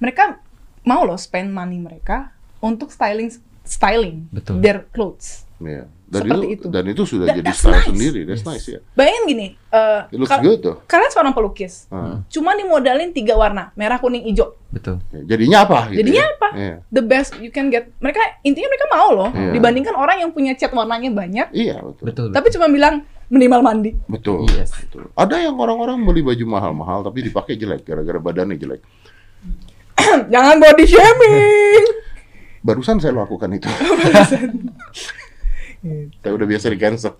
[SPEAKER 2] Mereka mau loh spend money mereka untuk styling styling
[SPEAKER 3] Betul.
[SPEAKER 2] their clothes.
[SPEAKER 1] Iya. Dan
[SPEAKER 2] Seperti
[SPEAKER 1] itu,
[SPEAKER 2] itu.
[SPEAKER 1] dan itu sudah
[SPEAKER 2] That-
[SPEAKER 1] jadi style
[SPEAKER 2] nice.
[SPEAKER 1] sendiri. That's
[SPEAKER 3] Yes.
[SPEAKER 1] nice ya.
[SPEAKER 2] Bayangin gini, eh,
[SPEAKER 1] It looks
[SPEAKER 2] ka-
[SPEAKER 1] good tuh.
[SPEAKER 2] kalian seorang pelukis,
[SPEAKER 1] Ah.
[SPEAKER 2] cuma dimodalin tiga warna, merah, kuning, hijau.
[SPEAKER 3] Betul.
[SPEAKER 1] Ya, Jadinya apa? Gitu
[SPEAKER 2] Jadinya
[SPEAKER 1] ya?
[SPEAKER 2] apa?
[SPEAKER 1] Iya.
[SPEAKER 2] The best you can get. Mereka intinya mereka mau loh,
[SPEAKER 1] Iya.
[SPEAKER 2] dibandingkan orang yang punya cat warnanya banyak,
[SPEAKER 1] Iya betul.
[SPEAKER 3] Betul.
[SPEAKER 2] tapi cuma bilang minimal mandi.
[SPEAKER 1] Betul.
[SPEAKER 3] Yes.
[SPEAKER 1] betul. Ada yang orang-orang beli baju mahal-mahal tapi dipakai jelek gara-gara badannya jelek. [clears throat]
[SPEAKER 2] Jangan body shaming.
[SPEAKER 1] Barusan saya lakukan itu. [laughs] saya udah biasa di cancel.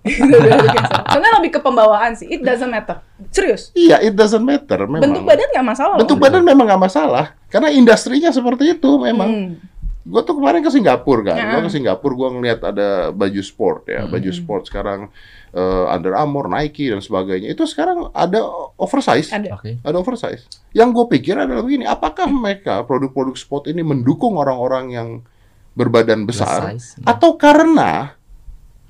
[SPEAKER 2] Karena lebih ke pembawaan sih. It doesn't matter. Serius.
[SPEAKER 1] Iya, it doesn't matter memang.
[SPEAKER 2] Bentuk badan nggak masalah. loh.
[SPEAKER 1] Bentuk badan memang nggak masalah karena industrinya seperti itu memang.
[SPEAKER 2] Hmm.
[SPEAKER 1] Gue tuh kemarin ke Singapura kan,
[SPEAKER 2] Ya.
[SPEAKER 1] gue ke Singapura gue ngeliat ada baju sport ya,
[SPEAKER 2] Hmm.
[SPEAKER 1] baju sport sekarang eh, Under Armour, Nike dan sebagainya itu sekarang ada oversize,
[SPEAKER 2] Ada.
[SPEAKER 3] Oke.
[SPEAKER 1] ada oversize. Yang gue pikir adalah begini, apakah mereka produk-produk sport ini mendukung orang-orang yang berbadan besar
[SPEAKER 3] Plus size.
[SPEAKER 1] atau karena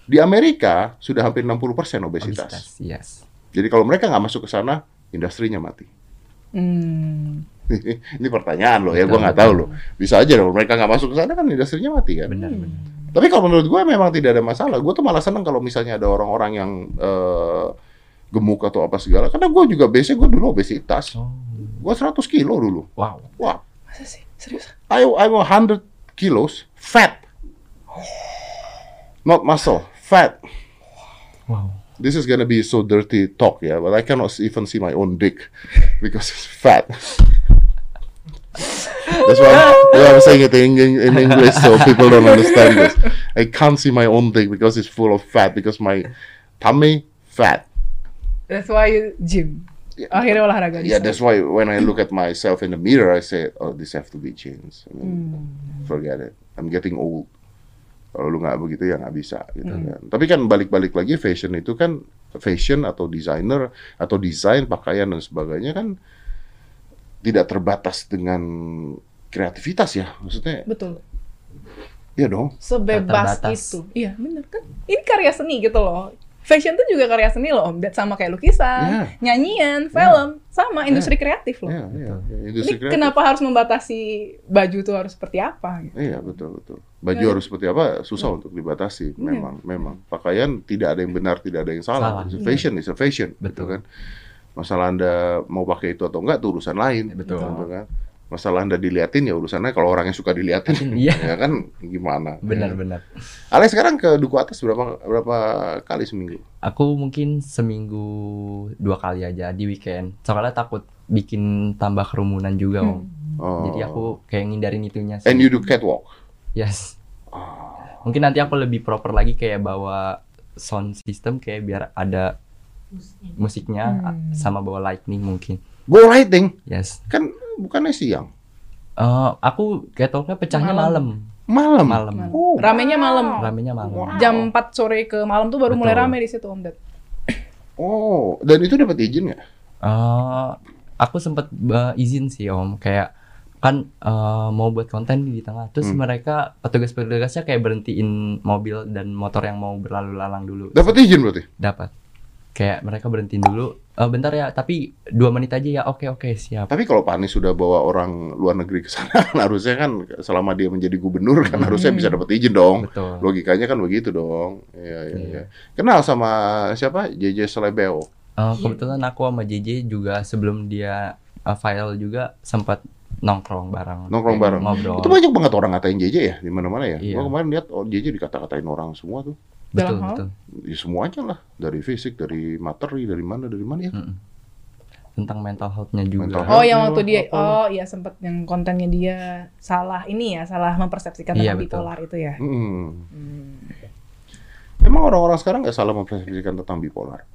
[SPEAKER 1] di Amerika sudah hampir 60% obesitas.
[SPEAKER 3] Obesitas, Yes.
[SPEAKER 1] Jadi kalau mereka nggak masuk ke sana, industrinya mati.
[SPEAKER 2] Hmm. [laughs]
[SPEAKER 1] ini pertanyaan loh ya, gue nggak tahu loh. Bisa aja dong mereka nggak masuk ke sana kan industrinya mati kan.
[SPEAKER 3] Benar, benar.
[SPEAKER 1] Tapi kalau menurut gue memang tidak ada masalah. Gue tuh malah seneng kalau misalnya ada orang-orang yang eh, gemuk atau apa segala. Karena gue juga biasanya gue dulu obesitas.
[SPEAKER 3] Oh.
[SPEAKER 1] Gue 100 kilo dulu.
[SPEAKER 3] Wow.
[SPEAKER 1] Wah,
[SPEAKER 2] Masa sih? Serius?
[SPEAKER 1] I I'm 100 kilos fat. Not muscle, fat.
[SPEAKER 3] Wow.
[SPEAKER 1] This is gonna be so dirty talk, yeah, but I cannot even see my own dick [laughs] because it's fat. That's why, I'm, that's why I'm saying it in, in English so people don't understand this. I can't see my own dick because it's full of fat because my tummy fat.
[SPEAKER 2] That's why you gym.
[SPEAKER 1] Yeah.
[SPEAKER 2] Akhirnya olahraga.
[SPEAKER 1] Yeah, that's why when I look at myself in the mirror, I say, oh, this have to be changed. I mean, hmm. forget it. I'm getting old. Kalau lu nggak begitu ya nggak bisa gitu kan. Tapi kan balik-balik lagi fashion itu kan fashion atau designer atau desain pakaian dan sebagainya kan tidak terbatas dengan kreativitas ya. Maksudnya
[SPEAKER 2] Betul.
[SPEAKER 1] ya dong.
[SPEAKER 2] Sebebas
[SPEAKER 3] terbatas.
[SPEAKER 2] itu. Iya, bener kan? Ini karya seni gitu loh. Fashion tuh juga karya seni loh, Om. Sama kayak lukisan,
[SPEAKER 1] Iya.
[SPEAKER 2] nyanyian, film, sama industri kreatif loh.
[SPEAKER 1] Ya, ya, ya,
[SPEAKER 2] Ini
[SPEAKER 1] industri kreatif.
[SPEAKER 2] kenapa harus membatasi baju tuh harus seperti apa? Gitu.
[SPEAKER 1] Iya betul betul. Baju
[SPEAKER 2] Ya.
[SPEAKER 1] harus seperti apa susah untuk dibatasi.
[SPEAKER 2] Iya.
[SPEAKER 1] Memang memang pakaian tidak ada yang benar tidak ada yang salah.
[SPEAKER 3] Salah.
[SPEAKER 1] It's a Fashion is a fashion.
[SPEAKER 3] Betul.
[SPEAKER 1] gitu kan. Masalah anda mau pakai itu atau enggak itu urusan lain.
[SPEAKER 3] Betul.
[SPEAKER 1] gitu kan. Masalah anda diliatin ya urusannya kalau orang yang suka diliatin [laughs]
[SPEAKER 3] Iya.
[SPEAKER 1] ya kan gimana. Ya.
[SPEAKER 3] Benar-benar.
[SPEAKER 1] Alex sekarang ke duku atas berapa berapa kali seminggu?
[SPEAKER 3] Aku mungkin seminggu dua kali aja di weekend. Soalnya takut bikin tambah kerumunan juga, Om.
[SPEAKER 1] Oh.
[SPEAKER 3] Jadi aku kayak ngindarin itunya sih.
[SPEAKER 1] And you do catwalk.
[SPEAKER 3] Yes. Mungkin nanti aku lebih proper lagi kayak bawa sound system kayak biar ada musiknya
[SPEAKER 2] Hmm.
[SPEAKER 3] sama bawa lightning mungkin.
[SPEAKER 1] Go lighting
[SPEAKER 3] Yes.
[SPEAKER 1] kan bukannya siang.
[SPEAKER 3] Eh, aku catwalknya pecahnya
[SPEAKER 2] Malam.
[SPEAKER 3] malam.
[SPEAKER 1] Malam.
[SPEAKER 3] Malam.
[SPEAKER 1] Oh.
[SPEAKER 2] Ramenya malam.
[SPEAKER 3] Ramenya malam.
[SPEAKER 2] Jam 4 sore ke malam tuh baru mulai
[SPEAKER 3] Betul.
[SPEAKER 2] rame di situ, Om Dat.
[SPEAKER 1] Oh, dan itu dapat izin nggak?
[SPEAKER 3] Eh, aku sempat eh, izin sih om kayak kan eh, mau buat konten di tengah terus
[SPEAKER 1] Hmm.
[SPEAKER 3] mereka petugas-petugasnya kayak berhentiin mobil dan motor yang mau berlalu lalang dulu
[SPEAKER 1] Dapat izin berarti?
[SPEAKER 3] dapat kayak mereka berhentiin dulu "Eh, bentar ya tapi dua menit aja ya oke oke siap
[SPEAKER 1] Tapi kalau Pak Anies sudah bawa orang luar negeri ke sana, [laughs] kan harusnya kan selama dia menjadi gubernur kan harusnya bisa dapat izin dong.
[SPEAKER 3] betul
[SPEAKER 1] Logikanya kan begitu dong. Iya, iya,
[SPEAKER 3] Iya.
[SPEAKER 1] iya. Kenal sama siapa? JJ Selebeo.
[SPEAKER 3] Eh, kebetulan aku sama JJ juga sebelum dia eh, viral juga sempat nongkrong bareng
[SPEAKER 1] Nongkrong bareng.
[SPEAKER 3] ngobrol
[SPEAKER 1] Itu banyak banget orang ngatain JJ ya di mana-mana ya.
[SPEAKER 3] Iya.
[SPEAKER 1] Gua kemarin lihat oh, JJ dikata-katain orang semua tuh.
[SPEAKER 3] betul betul
[SPEAKER 1] Ya, semuanya lah, dari fisik, dari materi, dari mana, dari mana ya.
[SPEAKER 3] Mm-mm. tentang mental health-nya juga
[SPEAKER 1] Mental
[SPEAKER 2] Oh,
[SPEAKER 1] health.
[SPEAKER 2] yang
[SPEAKER 1] Apa?
[SPEAKER 2] waktu dia oh iya sempet yang kontennya dia salah ini ya, salah mempersepsikan
[SPEAKER 3] Iya,
[SPEAKER 2] tentang
[SPEAKER 3] betul.
[SPEAKER 2] bipolar itu ya.
[SPEAKER 1] Hmm. Emang orang-orang sekarang nggak salah mempersepsikan tentang bipolar?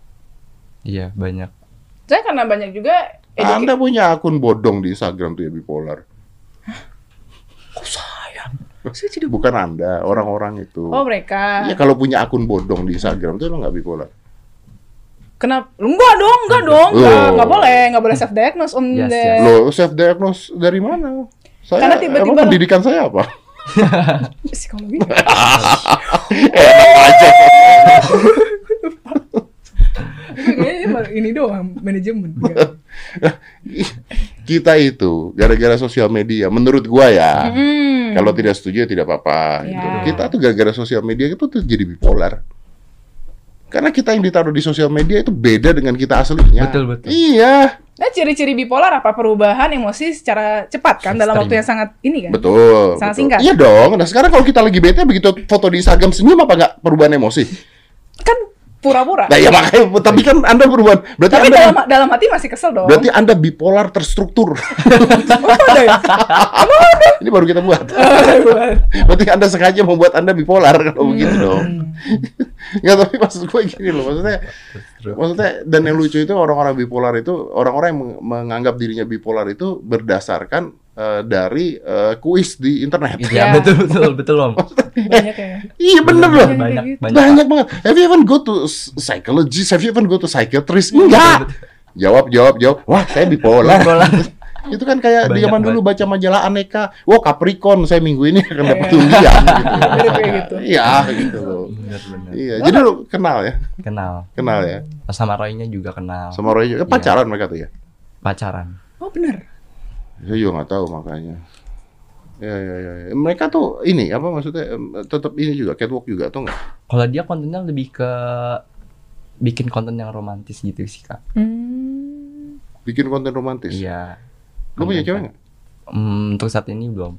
[SPEAKER 3] iya banyak
[SPEAKER 2] Saya karena banyak juga educa-
[SPEAKER 1] Anda punya akun bodong di Instagram tuh ya bipolar.
[SPEAKER 2] Oh, saya. Saya tidak
[SPEAKER 1] Bukan Anda, orang-orang itu.
[SPEAKER 2] Oh, mereka.
[SPEAKER 1] Iya kalau punya akun bodong di Instagram itu emang nggak bipolar.
[SPEAKER 2] Kenapa? Enggak dong, enggak dong. Enggak,
[SPEAKER 1] Oh.
[SPEAKER 2] enggak boleh, enggak boleh self diagnose Om
[SPEAKER 3] Yes, yes.
[SPEAKER 1] Lo self diagnose dari mana? Saya
[SPEAKER 2] Karena tiba-tiba-
[SPEAKER 1] emang pendidikan saya apa? [laughs]
[SPEAKER 2] Psikologi. [laughs]
[SPEAKER 1] Enak aja. [laughs]
[SPEAKER 2] Kayaknya ini doang manajemen.
[SPEAKER 1] Kita itu gara-gara sosial media, menurut gua ya.
[SPEAKER 2] Hmm.
[SPEAKER 1] Kalau tidak setuju ya tidak apa-apa. gitu.
[SPEAKER 2] Ya.
[SPEAKER 1] Kita tuh gara-gara sosial media itu tuh jadi bipolar. Karena kita yang ditaruh di sosial media itu beda dengan kita aslinya.
[SPEAKER 3] Betul, betul.
[SPEAKER 1] Iya,
[SPEAKER 2] Nah, ciri-ciri bipolar apa? Perubahan emosi secara cepat kan dalam waktu yang sangat ini kan?
[SPEAKER 1] betul.
[SPEAKER 2] Sangat
[SPEAKER 1] betul.
[SPEAKER 2] singkat.
[SPEAKER 1] Iya dong. Nah sekarang kalau kita lagi bete begitu foto di Instagram senyum apa nggak perubahan emosi?
[SPEAKER 2] Kan pura-pura.
[SPEAKER 1] Nah ya makanya, tapi kan anda perubahan. Berarti
[SPEAKER 2] Tapi
[SPEAKER 1] anda,
[SPEAKER 2] dalam dalam hati masih kesel dong.
[SPEAKER 1] berarti anda bipolar terstruktur. [laughs]
[SPEAKER 2] Oh, ada ya? [laughs]
[SPEAKER 1] Ini baru kita buat. [laughs] berarti anda sengaja membuat anda bipolar kalau begitu
[SPEAKER 2] Hmm.
[SPEAKER 1] dong. Nggak tapi maksud gue gini loh, maksudnya, maksudnya dan yang lucu itu orang-orang bipolar itu orang-orang yang meng- menganggap dirinya bipolar itu berdasarkan eh, dari eh, kuis di internet.
[SPEAKER 3] Iya
[SPEAKER 2] Ya.
[SPEAKER 3] betul betul betul om.
[SPEAKER 2] Banyak ya.
[SPEAKER 1] Iya bener loh.
[SPEAKER 3] Banyak
[SPEAKER 2] gitu.
[SPEAKER 3] banyak.
[SPEAKER 1] Banyak banget. Have you even go to psychologist? Have you even go to psychiatrist? Enggak. Jawab, jawab, jawab. Wah, saya bipolar. [laughs]
[SPEAKER 3] Bipolar.
[SPEAKER 1] Itu kan kayak di
[SPEAKER 3] Banyak
[SPEAKER 1] zaman dulu baca majalah aneka. Wah, Capricorn saya minggu ini akan dapat
[SPEAKER 2] Iya.
[SPEAKER 1] undian gitu. [laughs]
[SPEAKER 2] Gitu.
[SPEAKER 1] Iya, gitu loh. Iya, jadi lu kenal ya?
[SPEAKER 3] Kenal.
[SPEAKER 1] Kenal ya?
[SPEAKER 3] Sama Roy-nya juga kenal.
[SPEAKER 1] Sama Roy juga. Eh, pacaran mereka tuh ya?
[SPEAKER 3] Pacaran.
[SPEAKER 2] Oh, bener.
[SPEAKER 1] Saya juga nggak tahu makanya. Ya, ya, ya, ya. Mereka tuh ini apa maksudnya tetap ini juga catwalk juga atau enggak?
[SPEAKER 3] Kalau dia kontennya lebih ke bikin konten yang romantis gitu sih kak.
[SPEAKER 2] Hmm.
[SPEAKER 1] Bikin konten romantis.
[SPEAKER 3] Iya.
[SPEAKER 1] Lu punya cewek nggak?
[SPEAKER 3] Hmm, untuk saat ini belum.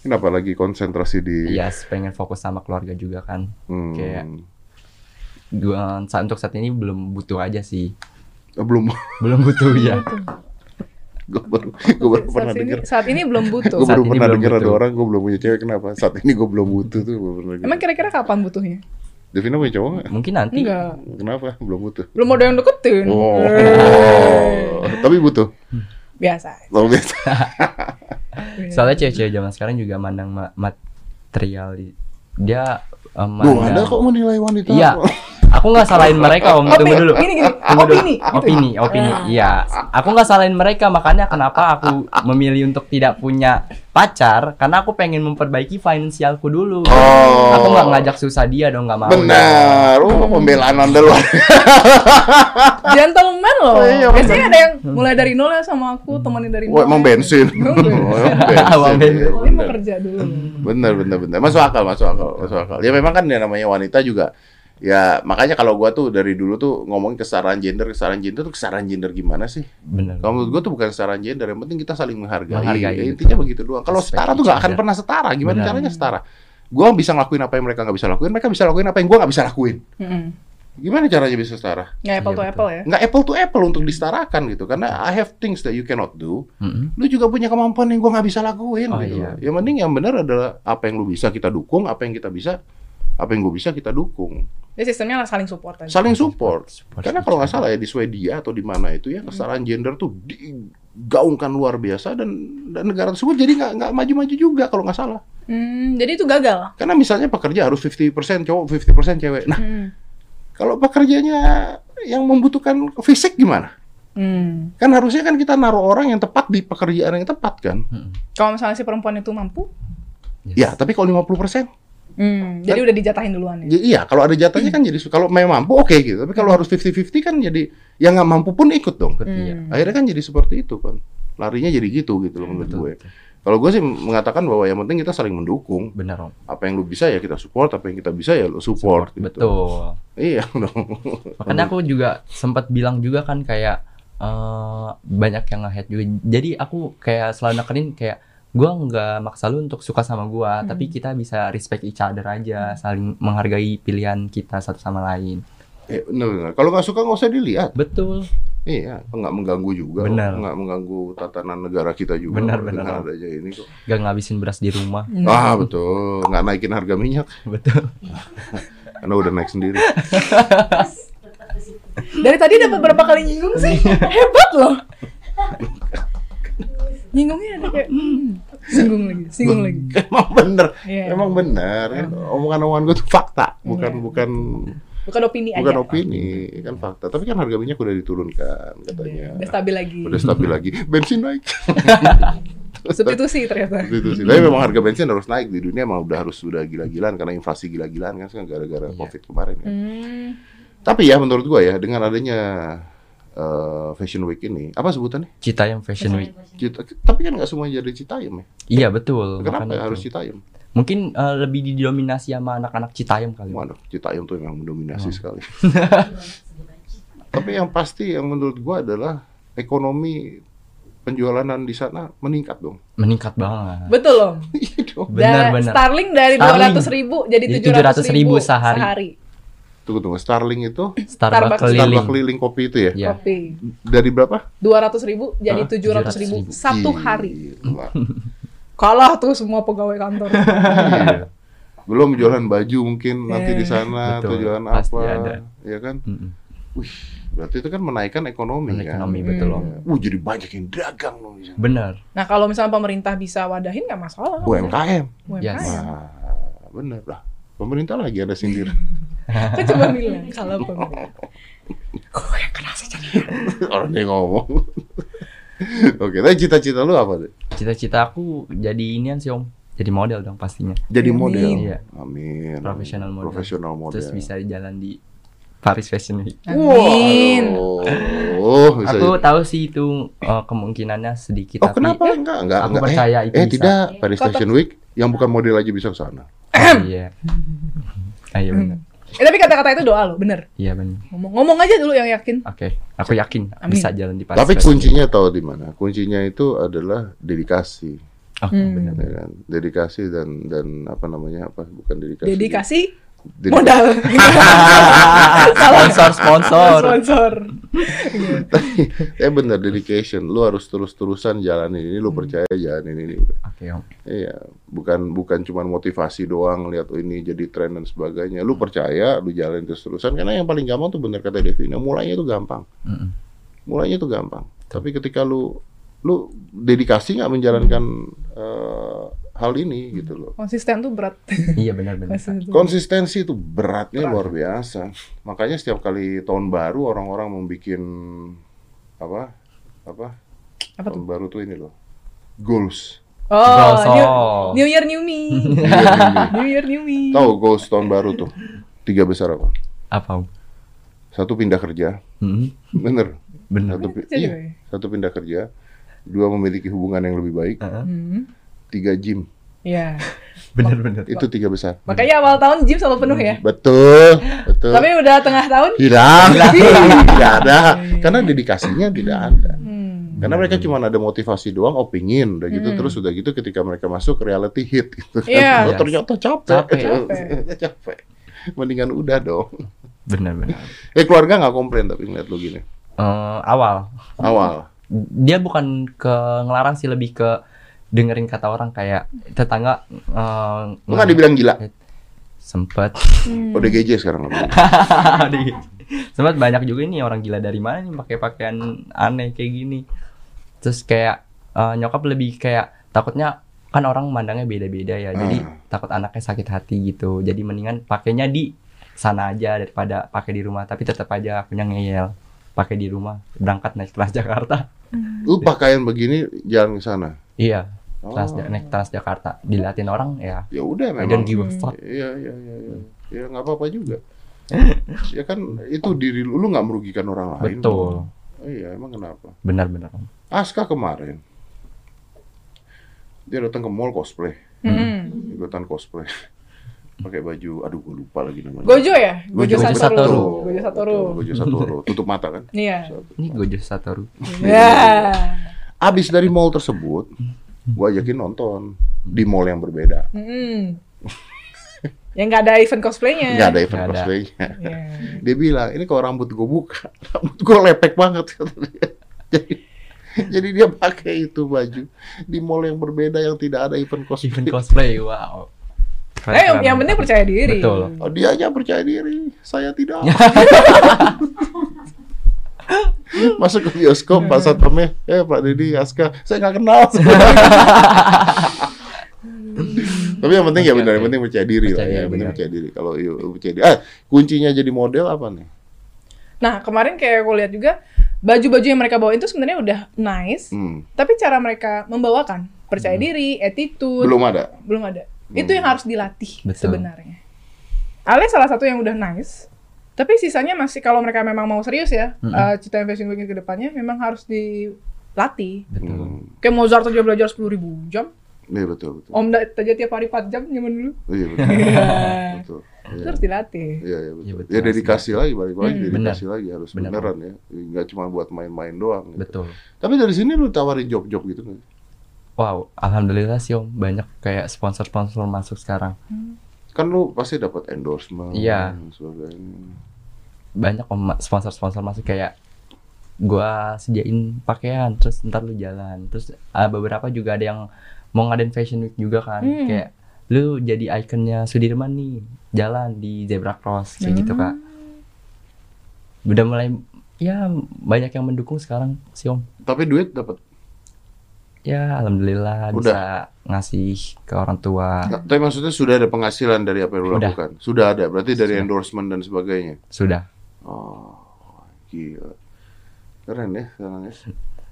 [SPEAKER 1] Kenapa lagi konsentrasi di
[SPEAKER 3] Iya, pengen fokus sama keluarga juga kan.
[SPEAKER 1] Hmm.
[SPEAKER 3] Kayak gua saat untuk saat ini belum butuh aja sih.
[SPEAKER 1] Eh, belum
[SPEAKER 3] Belum butuh ya.
[SPEAKER 1] Gue baru gue baru
[SPEAKER 2] Saat
[SPEAKER 1] pernah
[SPEAKER 2] ini,
[SPEAKER 1] dengar
[SPEAKER 2] saat ini belum butuh.
[SPEAKER 1] gue
[SPEAKER 3] Saat
[SPEAKER 1] baru
[SPEAKER 3] ini
[SPEAKER 1] pernah
[SPEAKER 3] belum
[SPEAKER 1] dengar ada
[SPEAKER 3] butuh.
[SPEAKER 1] orang gue belum punya cewek kenapa saat ini gue belum butuh tuh gue pernah
[SPEAKER 2] Emang kira-kira kapan butuhnya?
[SPEAKER 1] Devina punya cowok nggak?
[SPEAKER 3] Mungkin nanti.
[SPEAKER 2] Enggak.
[SPEAKER 1] Kenapa? Belum butuh.
[SPEAKER 2] Belum ada yang deketin.
[SPEAKER 1] Oh,
[SPEAKER 2] Eh,
[SPEAKER 1] tapi butuh.
[SPEAKER 2] Biasa.
[SPEAKER 1] Lo biasa.
[SPEAKER 3] Soalnya cewek-cewek zaman sekarang juga mandang ma- material di- dia
[SPEAKER 1] Duh,
[SPEAKER 3] mandang-
[SPEAKER 1] Anda kok menilai wanita?
[SPEAKER 3] Iya. Aku nggak salahin mereka om. Tunggu dulu.
[SPEAKER 2] Gini gini.
[SPEAKER 3] Tunggu dulu.
[SPEAKER 2] Opini. gitu.
[SPEAKER 3] Opini, opini. Iya. Aku nggak salahin mereka, makanya kenapa aku memilih untuk tidak punya pacar karena aku pengen memperbaiki finansialku dulu.
[SPEAKER 1] Oh.
[SPEAKER 3] Aku nggak ngajak susah dia dong, nggak mau.
[SPEAKER 1] Benar. Oh, pembelaan Anda luar. [laughs]
[SPEAKER 2] Gentleman loh.
[SPEAKER 1] Oh, iya,
[SPEAKER 2] Biasanya ada yang mulai dari nol ya sama aku, temenin dari nol.
[SPEAKER 1] Emang bensin.
[SPEAKER 2] Emang bensin. [laughs]
[SPEAKER 1] Oh,
[SPEAKER 2] mau [laughs] kerja dulu.
[SPEAKER 1] Bener, bener, bener. Masuk akal, masuk akal, masuk akal. Ya memang kan ya namanya wanita juga. Ya makanya kalau gua tuh dari dulu tuh ngomongin kesetaraan gender, kesetaraan gender tuh kesetaraan gender gimana sih?
[SPEAKER 3] Bener.
[SPEAKER 1] Kalau menurut gua tuh bukan kesetaraan gender, yang penting kita saling menghargai.
[SPEAKER 3] Menghargai,
[SPEAKER 1] Ya,
[SPEAKER 3] betul.
[SPEAKER 1] intinya begitu doang. Kalau setara tuh gak akan pernah setara. Gimana
[SPEAKER 3] Benar.
[SPEAKER 1] caranya setara? Gua bisa ngelakuin apa yang mereka nggak bisa lakuin, mereka bisa lakuin apa yang gua nggak bisa lakuin.
[SPEAKER 2] Mm-mm.
[SPEAKER 1] Gimana caranya bisa setara?
[SPEAKER 2] Nggak apple
[SPEAKER 3] Iya,
[SPEAKER 2] to
[SPEAKER 3] betul.
[SPEAKER 2] apple ya.
[SPEAKER 1] Nggak apple to apple untuk disetarakan gitu. Karena I have things that you cannot do. Lu juga punya kemampuan yang gua nggak bisa lakuin
[SPEAKER 3] Oh,
[SPEAKER 1] gitu.
[SPEAKER 3] iya.
[SPEAKER 1] Yang penting yang benar adalah apa yang lu bisa kita dukung, apa yang kita bisa, apa yang gua bisa kita dukung.
[SPEAKER 2] Jadi sistemnya saling support aja.
[SPEAKER 1] Saling support.
[SPEAKER 3] Support
[SPEAKER 1] Karena kalau nggak salah ya di Swedia atau di mana itu ya kesetaraan gender tuh digaungkan luar biasa dan dan negara tersebut jadi nggak nggak maju-maju juga kalau nggak salah.
[SPEAKER 2] Hmm, jadi itu gagal.
[SPEAKER 1] Karena misalnya pekerja harus 50% cowok, 50% cewek. Nah,
[SPEAKER 2] Hmm.
[SPEAKER 1] kalau pekerjanya yang membutuhkan fisik gimana?
[SPEAKER 2] Hmm.
[SPEAKER 1] Kan harusnya kan kita naruh orang yang tepat di pekerjaan yang tepat kan?
[SPEAKER 3] Mm-mm.
[SPEAKER 2] Kalau misalnya si perempuan itu mampu,
[SPEAKER 3] Yes.
[SPEAKER 1] Ya, tapi kalau 50%
[SPEAKER 2] hmm, jadi udah dijatahin duluan ya.
[SPEAKER 1] Ya, iya, kalau ada jatahnya kan jadi kalau memang mampu oke gitu. Tapi kalau harus 50-50 kan jadi yang nggak mampu pun ikut dong.
[SPEAKER 3] Iya.
[SPEAKER 2] Hmm.
[SPEAKER 1] Akhirnya kan jadi seperti itu kan. Larinya jadi gitu gitu loh menurut
[SPEAKER 3] Betul.
[SPEAKER 1] gue. Kalau gue sih mengatakan bahwa yang penting kita saling mendukung.
[SPEAKER 3] Bener om.
[SPEAKER 1] Apa yang lu bisa ya kita support, apa yang kita bisa ya lu support. gitu.
[SPEAKER 3] Betul.
[SPEAKER 1] Iya [laughs] dong.
[SPEAKER 3] Makanya aku juga sempat bilang juga kan kayak eh, banyak yang nge-hate juga. Jadi aku kayak selalu nekenin kayak gua nggak maksa lu untuk suka sama gua, tapi kita bisa respect each other aja, saling menghargai pilihan kita satu sama lain.
[SPEAKER 1] Eh, bener, bener. Kalau nggak suka nggak usah dilihat.
[SPEAKER 3] Betul.
[SPEAKER 1] Iya, nggak mengganggu juga.
[SPEAKER 3] Benar.
[SPEAKER 1] Nggak mengganggu tatanan negara kita juga.
[SPEAKER 3] Benar, benar.
[SPEAKER 1] adanya ini kok.
[SPEAKER 3] Gak ngabisin beras di rumah.
[SPEAKER 1] Ah betul, nggak naikin harga minyak [laughs]
[SPEAKER 3] Betul.
[SPEAKER 1] karena udah naik sendiri.
[SPEAKER 2] Dari tadi dapat berapa kali nyinggung sih? Hebat loh. [laughs] Nyinggungnya ada kayak hmm, singgung lagi, singgung lagi. [laughs]
[SPEAKER 1] Emang bener,
[SPEAKER 2] Iya.
[SPEAKER 1] emang bener. Kan Omongan-omongan gue tuh fakta, bukan
[SPEAKER 2] Iya.
[SPEAKER 1] bukan
[SPEAKER 2] Bukan opini
[SPEAKER 1] bukan
[SPEAKER 2] aja.
[SPEAKER 1] opini, kan fakta. Tapi kan harga minyak udah diturunkan katanya.
[SPEAKER 2] Udah stabil lagi.
[SPEAKER 1] Udah stabil lagi. Bensin naik. [laughs]
[SPEAKER 2] Substitusi ternyata.
[SPEAKER 1] Itu sih. Tapi memang harga bensin harus naik di dunia emang udah harus sudah gila-gilaan karena inflasi gila-gilaan kan sekarang gara-gara
[SPEAKER 3] Iya.
[SPEAKER 1] Covid kemarin kan.
[SPEAKER 2] Hmm.
[SPEAKER 1] Tapi ya menurut gua ya dengan adanya eh, Fashion Week ini, apa sebutannya?
[SPEAKER 3] Citayam Fashion Week.
[SPEAKER 1] Cita, tapi kan nggak semua jadi Citayam ya.
[SPEAKER 3] Iya betul.
[SPEAKER 1] Kenapa
[SPEAKER 3] makanya
[SPEAKER 1] ya harus
[SPEAKER 3] itu.
[SPEAKER 1] Citayam?
[SPEAKER 3] Mungkin eh, lebih didominasi sama anak-anak Citayam kali.
[SPEAKER 1] Waduh, Citayam tuh memang mendominasi
[SPEAKER 3] Oh.
[SPEAKER 1] sekali. [laughs] Tapi yang pasti yang menurut gua adalah ekonomi penjualanan di sana meningkat dong.
[SPEAKER 3] Meningkat banget.
[SPEAKER 2] Betul loh. [laughs]
[SPEAKER 1] Iya dong.
[SPEAKER 3] Benar, benar.
[SPEAKER 2] Starling dari dua ratus ribu jadi tujuh ratus ribu
[SPEAKER 3] 700.000 sehari.
[SPEAKER 1] Tunggu tunggu, Starling itu
[SPEAKER 3] Starbucks
[SPEAKER 2] Starbucks.
[SPEAKER 3] keliling.
[SPEAKER 1] Starbucks keliling kopi itu ya?
[SPEAKER 3] Iya.
[SPEAKER 2] kopi.
[SPEAKER 1] Dari berapa?
[SPEAKER 2] Dua ratus ribu jadi tujuh ratus ribu
[SPEAKER 3] 700.000.
[SPEAKER 2] satu hari. Kalah tuh semua pegawai kantor. [laughs]
[SPEAKER 1] Iya. Belum jualan baju mungkin nanti di
[SPEAKER 2] Eh.
[SPEAKER 1] sana atau jualan
[SPEAKER 3] pasti
[SPEAKER 1] apa,
[SPEAKER 3] ada.
[SPEAKER 1] ya kan?
[SPEAKER 3] Mm-mm.
[SPEAKER 1] Wih, berarti itu kan menaikkan ekonomi kan?
[SPEAKER 3] Ekonomi betul
[SPEAKER 2] Hmm.
[SPEAKER 3] om.
[SPEAKER 1] Wah, jadi banyak yang dagang loh di sana.
[SPEAKER 3] Bener.
[SPEAKER 2] Nah kalau misalnya pemerintah bisa wadahin nggak masalah.
[SPEAKER 1] UMKM.
[SPEAKER 2] UMKM.
[SPEAKER 3] Yes.
[SPEAKER 1] Wah, bener lah. Pemerintah lagi ada sindir. [laughs] [laughs]
[SPEAKER 2] Kan coba bilang kalau pemerintah. Kok yang kena saja [laughs]
[SPEAKER 1] Orang dia ngomong. Oke, tapi cita-cita lu apa deh?
[SPEAKER 3] Cita-cita aku jadi inian sih om. Jadi model dong pastinya.
[SPEAKER 1] Jadi
[SPEAKER 2] Amin.
[SPEAKER 1] model.
[SPEAKER 3] Iya.
[SPEAKER 1] Amin.
[SPEAKER 3] Profesional model.
[SPEAKER 1] Profesional model.
[SPEAKER 3] Terus bisa jalan di Paris Fashion Week.
[SPEAKER 2] Amin.
[SPEAKER 1] Oh, bisa.
[SPEAKER 3] Aku tahu sih itu eh, kemungkinannya sedikit
[SPEAKER 1] Oh,
[SPEAKER 3] tapi
[SPEAKER 1] kenapa enggak? Enggak,
[SPEAKER 3] aku
[SPEAKER 1] enggak.
[SPEAKER 3] percaya
[SPEAKER 1] eh,
[SPEAKER 3] itu
[SPEAKER 1] eh,
[SPEAKER 3] bisa.
[SPEAKER 1] tidak, Paris Fashion Week yang bukan model aja bisa ke sana.
[SPEAKER 3] iya. [laughs] Ayo benar.
[SPEAKER 2] Eh tapi kata-kata itu doa lo, bener.
[SPEAKER 3] Iya benar.
[SPEAKER 2] Ngomong, ngomong aja dulu yang yakin.
[SPEAKER 3] Oke, aku yakin
[SPEAKER 2] Amin.
[SPEAKER 3] bisa jalan di.
[SPEAKER 1] Tapi kuncinya tahu di mana? Kuncinya itu adalah dedikasi,
[SPEAKER 3] Oke,
[SPEAKER 2] Hmm.
[SPEAKER 3] benar.
[SPEAKER 1] ya kan? Dedikasi dan dan apa namanya? Apa? Bukan dedikasi.
[SPEAKER 2] Dedikasi Modal. [laughs]
[SPEAKER 3] sponsor sponsor
[SPEAKER 2] Sponsor.
[SPEAKER 1] ya bener dedication. Lu harus terus-terusan jalanin ini.
[SPEAKER 2] Hmm.
[SPEAKER 1] Lu percaya jalanin ini.
[SPEAKER 3] oke om
[SPEAKER 1] Iya, bukan bukan cuma motivasi doang lihat oh ini jadi tren dan sebagainya. Lu percaya, lu jalanin terus-terusan karena yang paling gampang tuh bener kata Devina, mulainya tuh gampang. Mulainya tuh gampang. Tapi ketika lu lu dedikasi nggak menjalankan eh, hal ini gitu loh.
[SPEAKER 2] Konsisten tuh berat.
[SPEAKER 3] iya benar-benar
[SPEAKER 2] Konsisten tuh.
[SPEAKER 1] Konsistensi itu beratnya luar biasa. Makanya setiap kali tahun baru orang-orang membuat apa apa
[SPEAKER 2] Apa
[SPEAKER 1] tahun baru tuh ini loh goals.
[SPEAKER 2] Oh,
[SPEAKER 3] Goals,
[SPEAKER 2] new,
[SPEAKER 3] oh.
[SPEAKER 2] new Year New Me. New Year New Me.
[SPEAKER 1] Tahu goals tahun baru tuh tiga besar apa?
[SPEAKER 3] apa
[SPEAKER 1] Satu pindah kerja,
[SPEAKER 3] Mm-mm.
[SPEAKER 1] bener.
[SPEAKER 3] bener
[SPEAKER 1] Satu, iya,
[SPEAKER 2] ya?
[SPEAKER 1] satu pindah kerja, dua memiliki hubungan yang lebih baik,
[SPEAKER 3] Heeh.
[SPEAKER 2] Hmm.
[SPEAKER 1] Tiga gym.
[SPEAKER 2] Iya. [laughs]
[SPEAKER 3] bener-bener
[SPEAKER 1] Itu tiga besar.
[SPEAKER 2] Makanya awal tahun gym selalu penuh ya.
[SPEAKER 1] Betul, betul.
[SPEAKER 2] Tapi udah tengah tahun.
[SPEAKER 1] hilang, [laughs] tidak ada. Karena dedikasinya tidak ada.
[SPEAKER 2] Hmm.
[SPEAKER 1] Karena mereka cuma ada motivasi doang, oh pingin, udah gitu terus udah gitu ketika mereka masuk reality hit gitu kan.
[SPEAKER 2] Iya. [laughs]
[SPEAKER 1] Oh, ternyata capek.
[SPEAKER 3] Capek.
[SPEAKER 2] Capek.
[SPEAKER 1] capek. Mendingan udah dong.
[SPEAKER 3] bener-bener
[SPEAKER 1] Eh keluarga nggak komplain tapi ngeliat lu gini.
[SPEAKER 3] Eh, awal
[SPEAKER 1] Awal.
[SPEAKER 3] dia bukan ke ngelarang sih lebih ke dengerin kata orang kayak tetangga eh,
[SPEAKER 1] Lu nggak dibilang gila.
[SPEAKER 3] sempet.
[SPEAKER 2] Hmm.
[SPEAKER 1] Oh, DGJ sekarang. [laughs]
[SPEAKER 3] Sempet banyak juga ini orang gila dari mana nih pakai pakaian aneh kayak gini. Terus kayak eh, nyokap lebih kayak takutnya kan orang mandangnya beda-beda ya. Jadi
[SPEAKER 1] Ah.
[SPEAKER 3] takut anaknya sakit hati gitu. Jadi mendingan pakainya di sana aja daripada pakai di rumah. Tapi tetap aja akunya ngeyel. Pakai di rumah. Berangkat naik Transjakarta [laughs]
[SPEAKER 1] Lu pakaian begini jalan ke sana.
[SPEAKER 3] iya
[SPEAKER 1] Oh.
[SPEAKER 3] Trans naik Transjakarta diliatin orang ya
[SPEAKER 1] Ya udah
[SPEAKER 3] I
[SPEAKER 1] memang.
[SPEAKER 3] don't give a fuck
[SPEAKER 1] Iya, iya, iya, iya. Ya nggak apa-apa juga. ya kan itu diri lu, lu nggak merugikan orang lain.
[SPEAKER 3] betul
[SPEAKER 1] Iya, emang kenapa?
[SPEAKER 3] benar-benar
[SPEAKER 1] Aska kemarin dia datang ke mall cosplay,
[SPEAKER 2] Hmm.
[SPEAKER 1] ikutan cosplay. [laughs] Pakai baju, aduh gue lupa lagi namanya.
[SPEAKER 2] Gojo ya?
[SPEAKER 1] Gojo,
[SPEAKER 3] Gojo
[SPEAKER 2] Satoru.
[SPEAKER 3] Satoru.
[SPEAKER 2] Gojo Satoru.
[SPEAKER 1] Betul, Gojo Satoru. [laughs] Tutup mata kan?
[SPEAKER 2] Iya.
[SPEAKER 3] ini Gojo Satoru
[SPEAKER 2] Ya.
[SPEAKER 1] Abis dari mall tersebut, gue ajakin nonton di mall yang berbeda.
[SPEAKER 2] Hmm. [laughs] Yang nggak ada event cosplaynya.
[SPEAKER 1] Nggak ada event
[SPEAKER 3] ada.
[SPEAKER 1] cosplaynya.
[SPEAKER 2] Iya.
[SPEAKER 1] Dia bilang, ini kalau rambut gue buka, [laughs] rambut gue lepek banget. [laughs] kata dia. Jadi, jadi dia pakai itu baju di mall yang berbeda yang tidak ada event cosplay.
[SPEAKER 3] event cosplay wow Keren,
[SPEAKER 2] Eh,
[SPEAKER 3] keren.
[SPEAKER 2] yang penting percaya diri.
[SPEAKER 3] Betul.
[SPEAKER 1] Oh, dia aja percaya diri, saya tidak. [laughs] Masuk ke bioskop, Pak Satpamnya, eh Pak Deddy, Aska, saya nggak kenal. [laughs] Tapi yang penting ya benar, yang
[SPEAKER 3] oke.
[SPEAKER 1] penting percaya diri lah ya, yang penting
[SPEAKER 3] benar.
[SPEAKER 1] percaya diri. Kalau you percaya diri, ah kuncinya jadi model apa nih?
[SPEAKER 2] Nah, kemarin kayak aku lihat juga baju-baju yang mereka bawa itu sebenarnya udah nice,
[SPEAKER 1] Hmm,
[SPEAKER 2] tapi cara mereka membawakan percaya diri, attitude
[SPEAKER 1] belum ada.
[SPEAKER 2] belum ada.
[SPEAKER 1] Hmm.
[SPEAKER 2] Itu yang harus dilatih
[SPEAKER 3] Betul.
[SPEAKER 2] sebenarnya. Ale salah satu yang udah nice, tapi sisanya masih kalau mereka memang mau serius ya,
[SPEAKER 3] Mm-mm.
[SPEAKER 2] eh, cita fashion week ke depannya memang harus dilatih.
[SPEAKER 3] betul
[SPEAKER 1] Hmm,
[SPEAKER 2] Kayak Mozart aja belajar 10.000 ribu jam,
[SPEAKER 1] iya betul betul.
[SPEAKER 2] Om aja tiap hari 4 jam zaman dulu.
[SPEAKER 1] Iya betul. [laughs]
[SPEAKER 2] Iya.
[SPEAKER 1] betul. Iya.
[SPEAKER 2] harus dilatih.
[SPEAKER 1] Iya, iya betul.
[SPEAKER 3] Iya, betul.
[SPEAKER 1] Ya dedikasi lagi, balik lagi
[SPEAKER 2] Hmm.
[SPEAKER 1] dedikasi lagi harus
[SPEAKER 3] Benar.
[SPEAKER 1] beneran ya. Nggak cuma buat main-main doang. gitu.
[SPEAKER 3] betul
[SPEAKER 1] Tapi dari sini lu tawarin job-job gitu nggak?
[SPEAKER 3] wow alhamdulillah sih om banyak kayak sponsor-sponsor masuk sekarang
[SPEAKER 1] Kan lu pasti dapat endorsement
[SPEAKER 3] Iya.
[SPEAKER 1] sebagainya.
[SPEAKER 3] Banyak sponsor-sponsor masuk kayak gua sediain pakaian terus ntar lu jalan terus ah, beberapa juga ada yang mau ngadain fashion week juga kan
[SPEAKER 2] Hmm.
[SPEAKER 3] kayak lu jadi ikonnya Sudirman nih jalan di zebra cross kayak gitu kak udah mulai ya banyak yang mendukung sekarang sih om
[SPEAKER 1] Tapi duit dapat.
[SPEAKER 3] ya alhamdulillah
[SPEAKER 1] Udah.
[SPEAKER 3] bisa ngasih ke orang tua
[SPEAKER 1] Nggak, Tapi maksudnya sudah ada penghasilan dari apa yang lu
[SPEAKER 3] Udah.
[SPEAKER 1] lakukan? Sudah ada. Berarti dari
[SPEAKER 3] Sudah.
[SPEAKER 1] endorsement dan sebagainya.
[SPEAKER 3] sudah
[SPEAKER 1] Oh, gila. Keren ya sekarang ya. [laughs]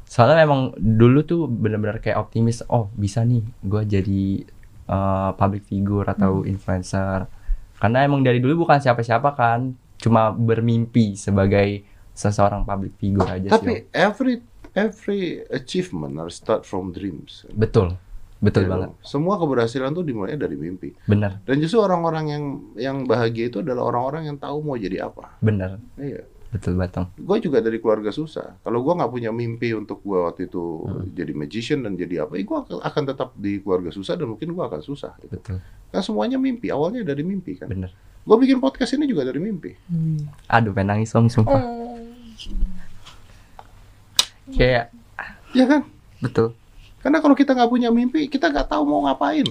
[SPEAKER 3] soalnya memang dulu tuh benar-benar kayak optimis oh bisa nih gua jadi uh, public figure atau influencer karena emang dari dulu bukan siapa-siapa kan cuma bermimpi sebagai seseorang public figure aja sih
[SPEAKER 1] Tapi every every achievement harus start from dreams.
[SPEAKER 3] betul betul
[SPEAKER 1] Ya
[SPEAKER 3] banget.
[SPEAKER 1] Semua keberhasilan tuh dimulai dari mimpi.
[SPEAKER 3] bener
[SPEAKER 1] Dan justru orang-orang yang yang bahagia itu adalah orang-orang yang tahu mau jadi apa.
[SPEAKER 3] bener
[SPEAKER 1] Iya.
[SPEAKER 3] betul batang
[SPEAKER 1] Gue juga dari keluarga susah. Kalau gue nggak punya mimpi untuk gue waktu itu
[SPEAKER 3] Hmm.
[SPEAKER 1] jadi magician dan jadi apa, gue akan tetap di keluarga susah dan mungkin gue akan susah. Gitu.
[SPEAKER 3] betul
[SPEAKER 1] Kan semuanya mimpi. Awalnya dari mimpi kan.
[SPEAKER 3] bener
[SPEAKER 1] Gue bikin podcast ini juga dari mimpi.
[SPEAKER 3] Aduh, pengen nangis om sumpah.
[SPEAKER 2] Oh.
[SPEAKER 3] Kayak
[SPEAKER 1] Ya kan?
[SPEAKER 3] betul.
[SPEAKER 1] Karena kalau kita nggak punya mimpi, kita nggak tahu mau ngapain.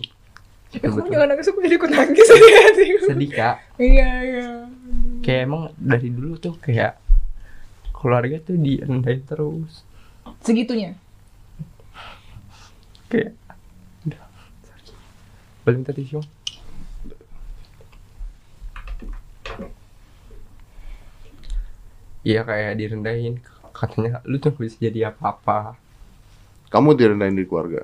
[SPEAKER 2] Eh, kamu jangan nangis, aku jadi ikut nangis [laughs] hatiku.
[SPEAKER 3] Sedih kak.
[SPEAKER 2] Iya, iya.
[SPEAKER 3] Kayak emang dari dulu tuh kayak keluarga tuh direndahin terus.
[SPEAKER 2] Segitunya.
[SPEAKER 3] Kayak udah. Boleh minta tisu? Iya kayak direndahin katanya lu tuh bisa jadi apa-apa
[SPEAKER 1] Kamu direndahin di keluarga.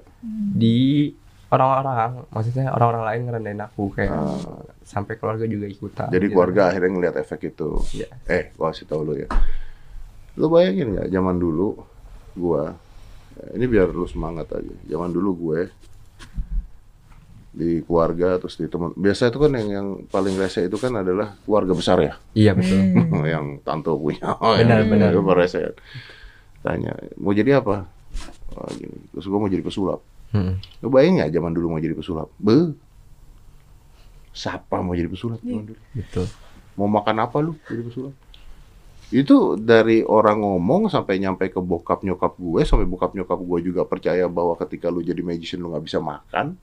[SPEAKER 3] di orang-orang maksudnya orang-orang lain ngerendahin aku kayak
[SPEAKER 1] Ah.
[SPEAKER 3] sampai keluarga juga ikutan
[SPEAKER 1] Jadi
[SPEAKER 3] gitu.
[SPEAKER 1] keluarga akhirnya ngeliat efek itu.
[SPEAKER 3] Iya.
[SPEAKER 1] Eh, gua kasih tau lu ya. Lu bayangin nggak zaman dulu gua ini biar lu semangat aja. Zaman dulu gue di keluarga terus di teman. Biasa itu kan yang yang paling rese itu kan adalah keluarga besar ya.
[SPEAKER 3] iya betul [laughs]
[SPEAKER 1] yang tante punya.
[SPEAKER 3] Benar,
[SPEAKER 1] yang,
[SPEAKER 3] benar.
[SPEAKER 1] yang rese. Tanya, mau jadi apa? Oh, gini. Terus gua mau jadi pesulap.
[SPEAKER 3] Mm-mm.
[SPEAKER 1] Lu bayangin nggak zaman dulu mau jadi pesulap? Be. Siapa mau jadi pesulap zaman dulu?
[SPEAKER 3] betul
[SPEAKER 1] Mau makan apa lu jadi pesulap? Itu dari orang ngomong sampai nyampe ke bokap nyokap gue, sampai bokap nyokap gue juga percaya bahwa ketika lu jadi magician lu nggak bisa makan.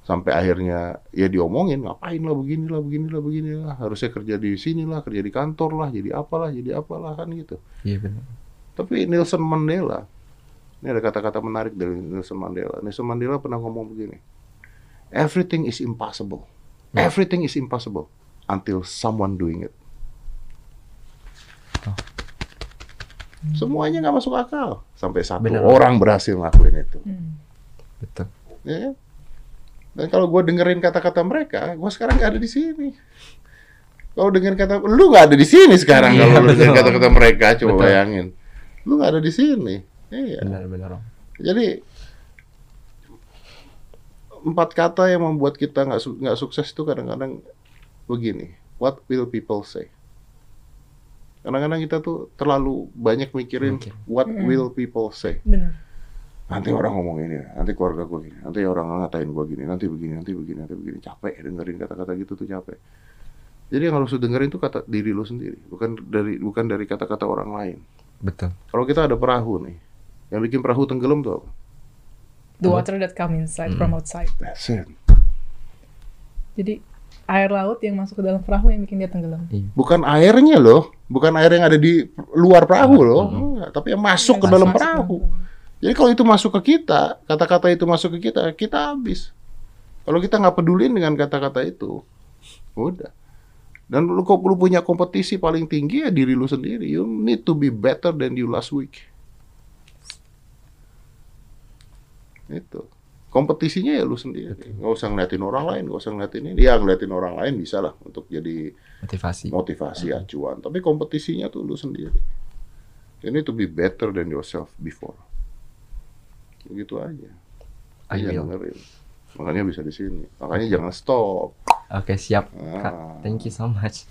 [SPEAKER 1] Sampai akhirnya ya diomongin, ngapain lah begini lah, begini lah, begini lah. Harusnya kerja di sini lah, kerja di kantor lah, jadi apalah, jadi apalah kan gitu.
[SPEAKER 3] iya benar
[SPEAKER 1] Tapi Nelson Mandela, ini ada kata-kata menarik dari Nelson Mandela. Nelson Mandela pernah ngomong begini, everything is impossible, everything is impossible until someone doing it.
[SPEAKER 3] Oh.
[SPEAKER 1] Semuanya nggak masuk akal sampai satu
[SPEAKER 3] Benar.
[SPEAKER 1] orang berhasil ngelakuin itu.
[SPEAKER 3] betul
[SPEAKER 1] Ya kan? Dan kalau gue dengerin kata-kata mereka, gue sekarang nggak ada di sini. Kalau dengerin kata, lu nggak ada di sini sekarang
[SPEAKER 3] Iya,
[SPEAKER 1] kalau lu dengerin kata-kata mereka, coba
[SPEAKER 3] Betul.
[SPEAKER 1] bayangin. Lu nggak ada di sini. Iya.
[SPEAKER 3] benar-benar
[SPEAKER 1] Jadi empat kata yang membuat kita nggak su- nggak sukses itu kadang-kadang begini. What will people say? Kadang-kadang kita tuh terlalu banyak mikirin
[SPEAKER 3] Mikir.
[SPEAKER 1] what will people say.
[SPEAKER 2] Benar.
[SPEAKER 1] Nanti orang ngomong ini, nanti keluarga gue gini, nanti orang ngatain gue gini, nanti begini, nanti begini, nanti begini. Capek dengerin kata-kata gitu tuh capek. Jadi yang harus lu dengerin tuh kata diri lu sendiri, bukan dari bukan dari kata-kata orang lain.
[SPEAKER 3] betul
[SPEAKER 1] Kalau kita ada perahu nih, yang bikin perahu tenggelam tuh apa?
[SPEAKER 2] The water that come inside from outside.
[SPEAKER 1] That's it.
[SPEAKER 2] Jadi air laut yang masuk ke dalam perahu yang bikin dia tenggelam.
[SPEAKER 1] Bukan airnya loh, bukan air yang ada di luar perahu loh, Enggak, tapi yang masuk ke
[SPEAKER 2] Yang
[SPEAKER 1] dalam
[SPEAKER 2] masuk ke
[SPEAKER 1] perahu.
[SPEAKER 2] dalam.
[SPEAKER 1] Jadi kalau itu masuk ke kita, kata-kata itu masuk ke kita, kita habis. Kalau kita nggak pedulin dengan kata-kata itu, udah. Dan lu kok lu punya kompetisi paling tinggi ya diri lu sendiri. You need to be better than you last week. Itu. Kompetisinya ya lu sendiri. Nggak usah ngeliatin orang lain, nggak usah ngeliatin ini. Ya ngeliatin orang lain bisa lah untuk jadi
[SPEAKER 3] motivasi
[SPEAKER 1] motivasi acuan. Tapi kompetisinya tuh lu sendiri. You need to be better than yourself before. Begitu aja.
[SPEAKER 3] I
[SPEAKER 1] Iya,
[SPEAKER 3] will.
[SPEAKER 1] dengerin. Makanya bisa di sini. Makanya jangan stop.
[SPEAKER 3] oke siap
[SPEAKER 1] Ah.
[SPEAKER 3] kak thank you so much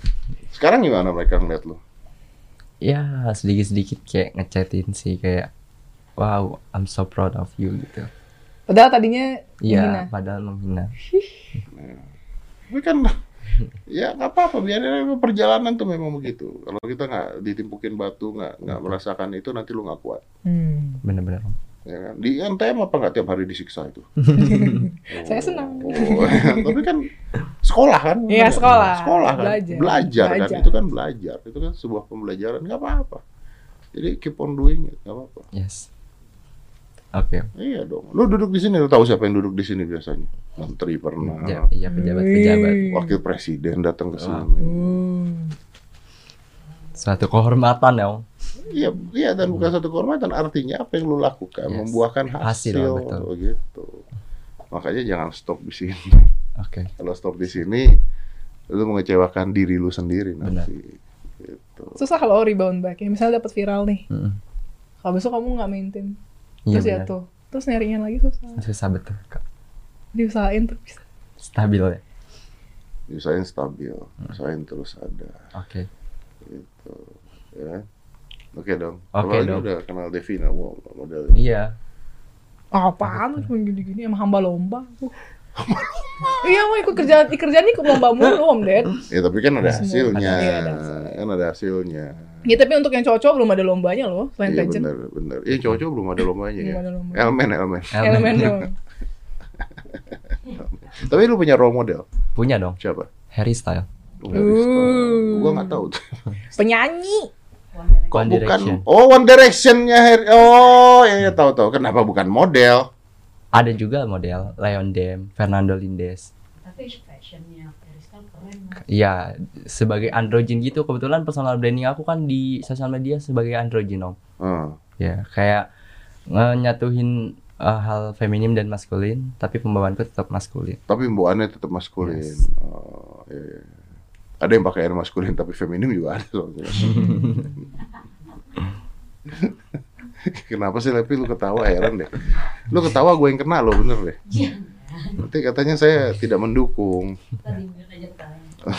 [SPEAKER 1] Sekarang gimana mereka ngeliat lu?
[SPEAKER 3] ya sedikit-sedikit kayak ngechatin sih kayak wow I'm so proud of you gitu
[SPEAKER 2] Padahal tadinya
[SPEAKER 3] Iya, padahal menghina.
[SPEAKER 1] Tapi kan ya nggak apa-apa biarin aja perjalanan tuh memang begitu. Kalau kita nggak ditimpukin batu nggak nggak merasakan itu nanti lu nggak kuat.
[SPEAKER 2] Hmm.
[SPEAKER 3] Bener-bener.
[SPEAKER 1] Ya kan? Di NTM apa nggak tiap hari disiksa itu? [laughs] [laughs]
[SPEAKER 2] Saya senang.
[SPEAKER 1] Oh, tapi kan sekolah kan?
[SPEAKER 2] Iya, sekolah.
[SPEAKER 1] Sekolah kan?
[SPEAKER 2] Belajar.
[SPEAKER 1] Belajar, kan?
[SPEAKER 2] Belajar.
[SPEAKER 1] Itu kan belajar. Itu kan sebuah pembelajaran. nggak apa-apa. Jadi keep on doing it. nggak apa-apa.
[SPEAKER 3] Yes. Oke.
[SPEAKER 1] Iya dong. Lu duduk di sini, lu tahu siapa yang duduk di sini biasanya? Menteri pernah.
[SPEAKER 3] Iya pejabat-pejabat.
[SPEAKER 1] Wakil presiden datang ke sini.
[SPEAKER 2] Hmm.
[SPEAKER 3] Suatu kehormatan ya. Om.
[SPEAKER 1] Iya, iya dan bukan satu kehormatan. Artinya apa yang lu lakukan
[SPEAKER 3] Yes.
[SPEAKER 1] membuakan hasil,
[SPEAKER 3] Hasil, betul.
[SPEAKER 1] begitu. Makanya jangan stop di sini.
[SPEAKER 3] Oke.
[SPEAKER 1] Kalau stop di sini, lu mengecewakan diri lu sendiri nanti. Gitu.
[SPEAKER 2] Susah kalau rebound back ya. Misalnya dapat viral nih.
[SPEAKER 3] Mm-mm.
[SPEAKER 2] Kalau besok kamu nggak maintain,
[SPEAKER 3] Iya
[SPEAKER 2] terus
[SPEAKER 3] benar.
[SPEAKER 2] jatuh. Terus nyarinya lagi susah.
[SPEAKER 3] Susah betul. Kak.
[SPEAKER 2] Diusahain terus bisa.
[SPEAKER 3] Stabil ya.
[SPEAKER 1] Usahain stabil,
[SPEAKER 3] Hmm.
[SPEAKER 1] usahain terus ada.
[SPEAKER 3] Oke.
[SPEAKER 1] Gitu. Ya. Oke dong.
[SPEAKER 3] Oke
[SPEAKER 1] ini
[SPEAKER 3] dong.
[SPEAKER 1] udah kenal Devina, wow, model.
[SPEAKER 3] Iya.
[SPEAKER 2] Apaan cuma gini-gini emang hamba lomba. Uh, Iya mau ikut kerjaan kerjaan ikut lomba mulu om Ded.
[SPEAKER 1] Ya tapi kan ada hasilnya.
[SPEAKER 2] ada, iya, ada
[SPEAKER 1] Kan ada hasilnya.
[SPEAKER 2] Ya tapi untuk yang cowok belum ada lombanya loh selain
[SPEAKER 1] Iya
[SPEAKER 2] pageant.
[SPEAKER 1] benar, benar. Iya cowok-cowok belum ada lombanya
[SPEAKER 2] Belum
[SPEAKER 1] ya.
[SPEAKER 2] ada lomba.
[SPEAKER 1] Elemen, elemen.
[SPEAKER 2] Elemen dong. [laughs]
[SPEAKER 1] Tapi lu punya role model
[SPEAKER 3] Punya dong.
[SPEAKER 1] siapa?
[SPEAKER 3] Harry Style.
[SPEAKER 1] Oh, Harry Styles. Gua nggak tahu. tuh. [laughs]
[SPEAKER 2] Penyanyi.
[SPEAKER 3] One
[SPEAKER 1] bukan.
[SPEAKER 3] Direction.
[SPEAKER 1] Oh, One Direction-nya Harry. Oh, ya, ya tahu tahu. Kenapa bukan model?
[SPEAKER 3] Ada juga model Leon Dem, Fernando Lindes.
[SPEAKER 5] Tapi fashionnya.
[SPEAKER 3] Iya, sebagai androgen gitu. Kebetulan personal branding aku kan di sosial media sebagai androgen om.
[SPEAKER 1] Hmm.
[SPEAKER 3] Ya, kayak nyatuin uh, hal feminim dan maskulin, tapi pembawaanku tetap maskulin.
[SPEAKER 1] Tapi bawaannya tetap maskulin.
[SPEAKER 3] Yes.
[SPEAKER 1] Oh, iya. Ada yang pakai air maskulin tapi feminim juga ada soalnya. [laughs] Kenapa sih tapi lu ketawa heran deh. Lu ketawa gue yang kena lo bener deh. Nanti katanya saya tidak mendukung.
[SPEAKER 5] Tadi mungkin aja [laughs]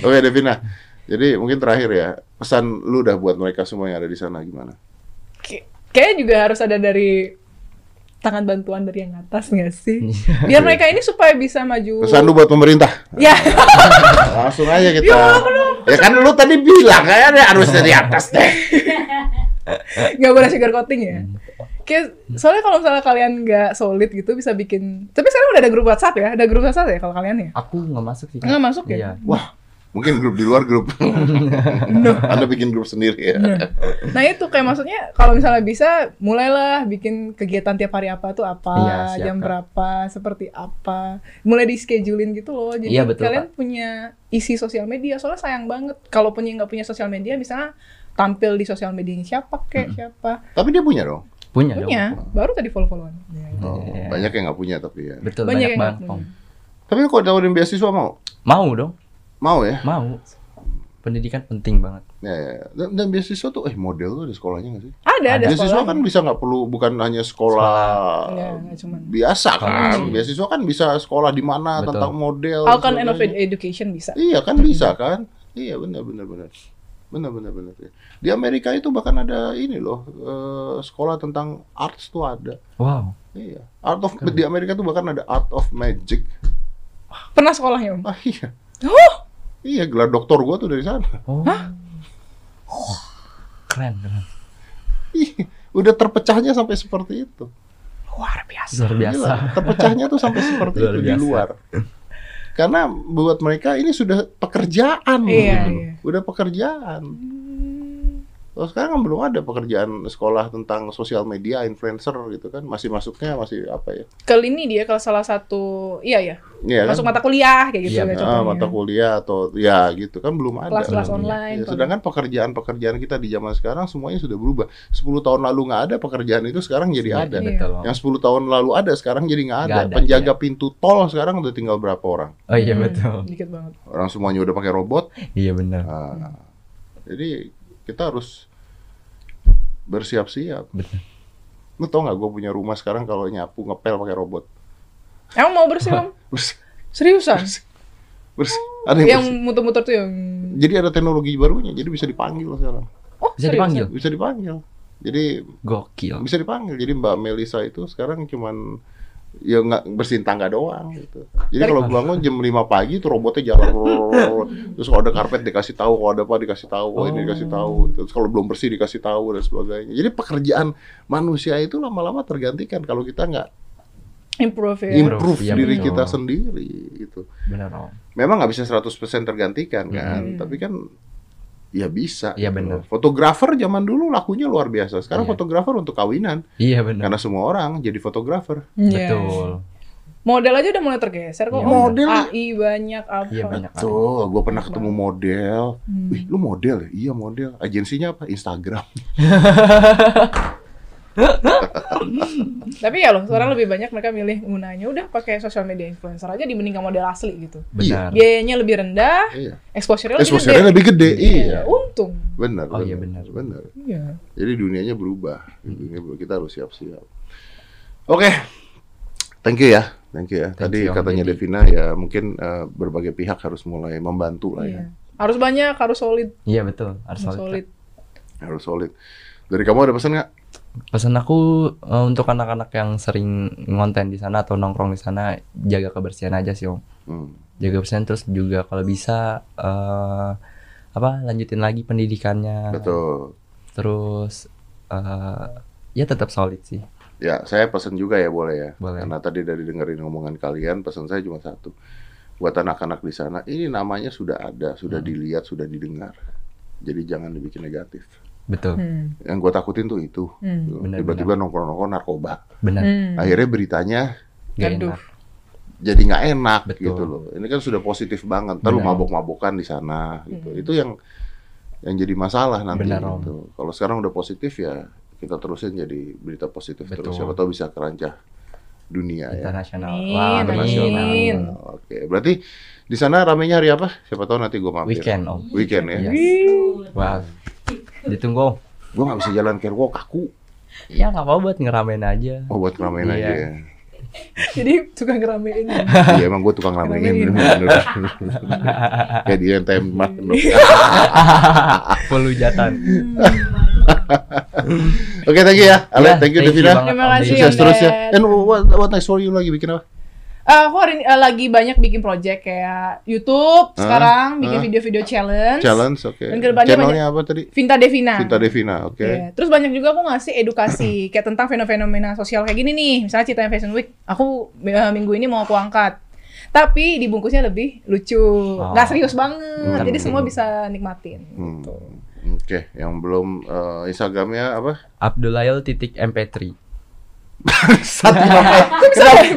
[SPEAKER 1] Oke Devina. Jadi mungkin terakhir ya pesan lu udah buat mereka semua yang ada di sana gimana?
[SPEAKER 2] Kay- Kayaknya juga harus ada dari tangan bantuan dari yang atas nggak sih? Biar mereka ini supaya bisa maju.
[SPEAKER 1] Pesan lu buat pemerintah.
[SPEAKER 2] Ya, [laughs]
[SPEAKER 1] Langsung aja kita.
[SPEAKER 2] Ya,
[SPEAKER 1] Ya, kan lu tadi bilang kayaknya harus dari atas deh.
[SPEAKER 2] nggak boleh sugar coating ya. Kayak, soalnya kalau misalnya kalian nggak solid gitu bisa bikin. Tapi sekarang udah ada grup WhatsApp ya, ada grup WhatsApp ya kalau kalian ya.
[SPEAKER 3] Aku nggak masuk sih.
[SPEAKER 2] Nggak masuk ya?
[SPEAKER 3] Iya.
[SPEAKER 1] Wah, mungkin grup di luar grup. [laughs] Anda bikin grup sendiri ya.
[SPEAKER 2] Nah itu kayak maksudnya kalau misalnya bisa mulailah bikin kegiatan tiap hari apa tuh apa,
[SPEAKER 3] Iya, siap,
[SPEAKER 2] jam
[SPEAKER 3] Kak.
[SPEAKER 2] berapa, seperti apa, mulai di schedulein gitu loh. Jadi
[SPEAKER 3] Iya, betul,
[SPEAKER 2] kalian punya isi sosial media. Soalnya sayang banget kalau punya nggak punya sosial media, misalnya tampil di sosial medianya siapa kayak siapa
[SPEAKER 1] Tapi dia punya dong.
[SPEAKER 3] Punya,
[SPEAKER 2] punya.
[SPEAKER 3] dong.
[SPEAKER 2] Baru tadi follow followan.
[SPEAKER 1] Oh,
[SPEAKER 3] Iya.
[SPEAKER 1] Banyak yang nggak punya tapi ya.
[SPEAKER 3] Betul
[SPEAKER 2] Banyak
[SPEAKER 3] banyak,
[SPEAKER 2] yang nggak
[SPEAKER 3] banget.
[SPEAKER 2] punya.
[SPEAKER 1] Tapi kalau tawarin beasiswa mau?
[SPEAKER 3] Mau dong,
[SPEAKER 1] Mau ya?
[SPEAKER 3] mau. Pendidikan penting banget.
[SPEAKER 1] Ya, ya. ya. Dan, dan beasiswa tuh, eh model tuh ada sekolahnya nggak sih?
[SPEAKER 2] Ada ada
[SPEAKER 1] beasiswa
[SPEAKER 2] sekolah.
[SPEAKER 1] kan bisa nggak perlu bukan hanya sekolah,
[SPEAKER 2] Iya, nggak cuman.
[SPEAKER 1] biasa kan.
[SPEAKER 3] Hmm.
[SPEAKER 1] Beasiswa kan bisa sekolah di mana
[SPEAKER 3] Betul.
[SPEAKER 1] tentang model.
[SPEAKER 2] Alkan and of. Education bisa.
[SPEAKER 1] Iya kan bisa kan? Iya benar benar benar. Benar benar benar. Di Amerika itu bahkan ada ini loh eh, sekolah tentang arts tuh ada.
[SPEAKER 3] Wow.
[SPEAKER 1] Iya. Art of di Amerika tuh bahkan ada art of magic.
[SPEAKER 2] Pernah sekolahnya om?
[SPEAKER 1] Ah iya.
[SPEAKER 2] Oh,
[SPEAKER 1] Iya gelar doktor gua tuh dari sana.
[SPEAKER 3] Oh. Keren, keren.
[SPEAKER 1] Ih, udah terpecahnya sampai seperti itu.
[SPEAKER 2] luar biasa.
[SPEAKER 3] Luar biasa.
[SPEAKER 1] Gila, terpecahnya tuh sampai seperti [laughs]
[SPEAKER 3] Luar
[SPEAKER 1] itu di
[SPEAKER 3] biasa.
[SPEAKER 1] luar. Karena buat mereka ini sudah pekerjaan.
[SPEAKER 2] Iya,
[SPEAKER 1] gitu.
[SPEAKER 2] iya.
[SPEAKER 1] Udah pekerjaan. Kalau sekarang kan belum ada pekerjaan sekolah tentang sosial media, influencer gitu kan. Masih masuknya masih apa ya?
[SPEAKER 2] Ke ini dia kalau salah satu, iya ya,
[SPEAKER 1] Iya
[SPEAKER 2] masuk
[SPEAKER 1] kan?
[SPEAKER 2] mata kuliah kayak gitu
[SPEAKER 3] Iya,
[SPEAKER 2] ya.
[SPEAKER 1] Ah,
[SPEAKER 2] contohnya.
[SPEAKER 1] mata kuliah atau ya gitu kan belum ada.
[SPEAKER 2] Kelas-kelas
[SPEAKER 1] Belum.
[SPEAKER 2] online.
[SPEAKER 1] Ya, sedangkan pekerjaan-pekerjaan kita di zaman sekarang semuanya sudah berubah. 10 tahun lalu nggak ada pekerjaan itu sekarang jadi
[SPEAKER 3] Iya,
[SPEAKER 1] ada.
[SPEAKER 3] Om.
[SPEAKER 1] Yang 10 tahun lalu ada sekarang jadi nggak ada.
[SPEAKER 3] Ada,
[SPEAKER 1] Penjaga
[SPEAKER 3] iya.
[SPEAKER 1] pintu tol sekarang udah tinggal berapa orang?
[SPEAKER 3] Oh iya
[SPEAKER 2] Hmm,
[SPEAKER 3] betul.
[SPEAKER 2] Dikit banget.
[SPEAKER 1] Orang semuanya udah pakai robot.
[SPEAKER 3] Iya benar.
[SPEAKER 1] Nah, Jadi kita harus bersiap-siap.
[SPEAKER 3] Betul.
[SPEAKER 1] Lu tau nggak gue punya rumah sekarang kalau nyapu ngepel pakai robot.
[SPEAKER 2] Emang mau bersih [laughs] om?
[SPEAKER 1] Bersih,
[SPEAKER 2] Seriusan?
[SPEAKER 1] bersih. Ada yang
[SPEAKER 2] yang
[SPEAKER 1] bersih.
[SPEAKER 2] muter-muter tuh yang
[SPEAKER 1] Jadi ada teknologi barunya. Jadi bisa dipanggil sekarang.
[SPEAKER 2] Oh,
[SPEAKER 3] Bisa
[SPEAKER 2] seriusan?
[SPEAKER 3] dipanggil?
[SPEAKER 1] Bisa dipanggil. Jadi
[SPEAKER 3] Gokil.
[SPEAKER 1] bisa dipanggil. Jadi Mbak Melisa itu sekarang cuman ya nggak bersihin tangga doang gitu. Jadi kalau bangun jam 5 pagi tuh robotnya jalan [laughs] terus kalau ada karpet dikasih tahu, kalau ada apa dikasih tahu, oh, ini dikasih tahu. Terus kalau belum bersih dikasih tahu dan sebagainya. Jadi pekerjaan manusia itu lama-lama tergantikan kalau kita nggak
[SPEAKER 2] Improve ya.
[SPEAKER 1] improve
[SPEAKER 3] Iya,
[SPEAKER 1] diri
[SPEAKER 3] betul.
[SPEAKER 1] kita sendiri gitu.
[SPEAKER 3] Benar om.
[SPEAKER 1] Memang nggak bisa 100% tergantikan kan,
[SPEAKER 2] Hmm.
[SPEAKER 1] tapi kan ya bisa.
[SPEAKER 3] Iya,
[SPEAKER 1] gitu.
[SPEAKER 3] benar.
[SPEAKER 1] Fotografer zaman dulu lakunya luar biasa. Sekarang
[SPEAKER 3] Iya.
[SPEAKER 1] fotografer untuk kawinan
[SPEAKER 3] Iya benar.
[SPEAKER 1] karena semua orang jadi fotografer.
[SPEAKER 2] Iya.
[SPEAKER 3] Betul.
[SPEAKER 2] Model aja udah mulai tergeser kok.
[SPEAKER 3] Iya,
[SPEAKER 2] Om.
[SPEAKER 1] model.
[SPEAKER 2] AI banyak apa.
[SPEAKER 3] Iya banyak.
[SPEAKER 1] Tuh, gue pernah ketemu model.
[SPEAKER 2] Hmm.
[SPEAKER 1] Wih, lu model ya? Iya model. Agensinya apa? Instagram. [laughs]
[SPEAKER 2] Tapi ya loh, sekarang lebih banyak mereka milih gunanya udah pakai sosial media influencer aja dibandingkan model asli gitu.
[SPEAKER 3] Benar.
[SPEAKER 2] Biayanya lebih rendah,
[SPEAKER 1] Iya.
[SPEAKER 2] exposure-nya lebih
[SPEAKER 1] Exposure-nya
[SPEAKER 2] gede.
[SPEAKER 1] lebih gede. Iya.
[SPEAKER 2] Untung.
[SPEAKER 1] Benar.
[SPEAKER 3] Oh, iya, benar.
[SPEAKER 1] Benar.
[SPEAKER 2] Iya.
[SPEAKER 1] Jadi dunianya berubah. Dunia berubah. Kita harus siap-siap. Oke. Thank you ya. Thank you ya.
[SPEAKER 3] Thank
[SPEAKER 1] Tadi
[SPEAKER 3] you,
[SPEAKER 1] katanya. Devina ya mungkin eh, berbagai pihak harus mulai membantu lah ya.
[SPEAKER 2] Iya. Harus banyak, harus solid.
[SPEAKER 3] Iya betul. Harus
[SPEAKER 2] Harus
[SPEAKER 3] solid.
[SPEAKER 2] solid.
[SPEAKER 1] Harus solid. Dari kamu ada pesan nggak?
[SPEAKER 3] Pesan aku eh, untuk anak-anak yang sering ngonten di sana atau nongkrong di sana jaga kebersihan aja sih om
[SPEAKER 1] Hmm.
[SPEAKER 3] jaga kebersihan terus juga kalau bisa eh, apa lanjutin lagi pendidikannya
[SPEAKER 1] Betul.
[SPEAKER 3] terus eh, ya tetap solid sih
[SPEAKER 1] Ya, saya pesan juga ya boleh ya.
[SPEAKER 3] Boleh.
[SPEAKER 1] Karena tadi dari dengerin omongan kalian, pesan saya cuma satu. Buat anak-anak di sana, ini namanya sudah ada, sudah
[SPEAKER 3] Hmm.
[SPEAKER 1] dilihat, sudah didengar. Jadi jangan dibikin negatif.
[SPEAKER 3] Betul
[SPEAKER 2] Hmm.
[SPEAKER 1] Yang gue takutin tuh itu.
[SPEAKER 2] Hmm.
[SPEAKER 1] Tiba-tiba nongkrong-nongkrong narkoba.
[SPEAKER 3] benar
[SPEAKER 2] Hmm.
[SPEAKER 1] Akhirnya beritanya
[SPEAKER 3] Gak enak.
[SPEAKER 1] jadi nggak enak
[SPEAKER 3] Betul.
[SPEAKER 1] gitu loh. Ini kan sudah positif banget. Terus mabok-mabokan di sana gitu.
[SPEAKER 2] Hmm.
[SPEAKER 1] Itu yang yang jadi masalah nanti
[SPEAKER 3] Benar,
[SPEAKER 1] gitu. Kalau sekarang udah positif ya kita terusin jadi berita positif terus.
[SPEAKER 3] Betul.
[SPEAKER 1] Siapa tahu bisa kerancah dunia ya.
[SPEAKER 3] internasional
[SPEAKER 2] Amin,
[SPEAKER 3] Wah,
[SPEAKER 1] Internasional. Oke, berarti di sana ramenya hari apa? Siapa tahu nanti gue mampir.
[SPEAKER 3] weekend om
[SPEAKER 1] Weekend ya.
[SPEAKER 3] Yes.
[SPEAKER 2] Wih.
[SPEAKER 3] Ditunggu om
[SPEAKER 1] Gue nggak bisa jalan kayak gue kaku.
[SPEAKER 3] ya nggak apa-apa buat ngeramein aja
[SPEAKER 1] Oh buat ngeramein
[SPEAKER 3] Iya.
[SPEAKER 1] aja ya. [laughs]
[SPEAKER 2] Jadi suka ngeramein.
[SPEAKER 1] Iya emang gue tukang ngeramein. [laughs] Kayak dia yang tembak. [laughs]
[SPEAKER 3] full hujatan
[SPEAKER 1] Oke, thank you ya. Ale,
[SPEAKER 3] Ya,
[SPEAKER 1] thank you Devina.
[SPEAKER 2] Terima kasih.
[SPEAKER 1] Sukses terus ya. And what, what next for you lagi bikin apa?
[SPEAKER 2] Eh, aku hari ini eh, lagi banyak bikin project kayak YouTube
[SPEAKER 1] Hah?
[SPEAKER 2] sekarang bikin video-video challenge.
[SPEAKER 1] Challenge, oke.
[SPEAKER 2] Dan ke depannya
[SPEAKER 1] Channelnya apa tadi?
[SPEAKER 2] Vinta Devina.
[SPEAKER 1] Cinta Devina, oke.
[SPEAKER 2] Iya. Terus banyak juga aku ngasih edukasi [clears throat] kayak tentang fenomena sosial kayak gini nih. Misalnya Cita Fashion Week, aku eh, minggu ini mau aku angkat. Tapi dibungkusnya lebih lucu,
[SPEAKER 3] Oh.
[SPEAKER 2] nggak serius banget.
[SPEAKER 1] Hmm.
[SPEAKER 2] Jadi semua bisa nikmatin.
[SPEAKER 1] Hmm.
[SPEAKER 2] Gitu.
[SPEAKER 1] Oke, yang belum eh, Instagramnya apa?
[SPEAKER 3] Abdulail titik mp3
[SPEAKER 1] Satu [laughs] kenapa?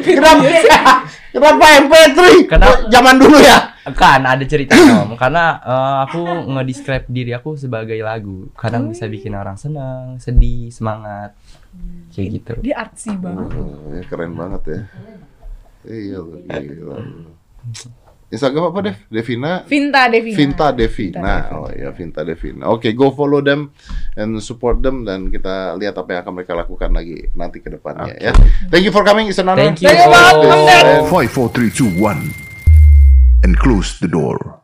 [SPEAKER 1] kenapa? Kenapa MP3?
[SPEAKER 3] Kenapa?
[SPEAKER 1] Oh, Zaman dulu ya.
[SPEAKER 3] kan ada cerita om [clears throat] karena eh, aku nge-describe diri aku sebagai lagu kadang bisa bikin orang senang sedih semangat kayak gitu
[SPEAKER 2] Dia artsy banget.
[SPEAKER 1] Oh, ya, keren banget ya. Iya, loh. Instagram apa Dev? Devina
[SPEAKER 2] Vinta Devina.
[SPEAKER 1] Vinta Devina.
[SPEAKER 2] Vinta Devina.
[SPEAKER 1] Oh ya, Vinta Devina. Oke, go follow them and support them dan kita lihat apa yang akan mereka lakukan lagi nanti ke depannya ya. Thank you for coming, It's an honor.
[SPEAKER 3] Thank you.
[SPEAKER 2] Thank you
[SPEAKER 4] 5, 4, 3, 2, 1. And close the door.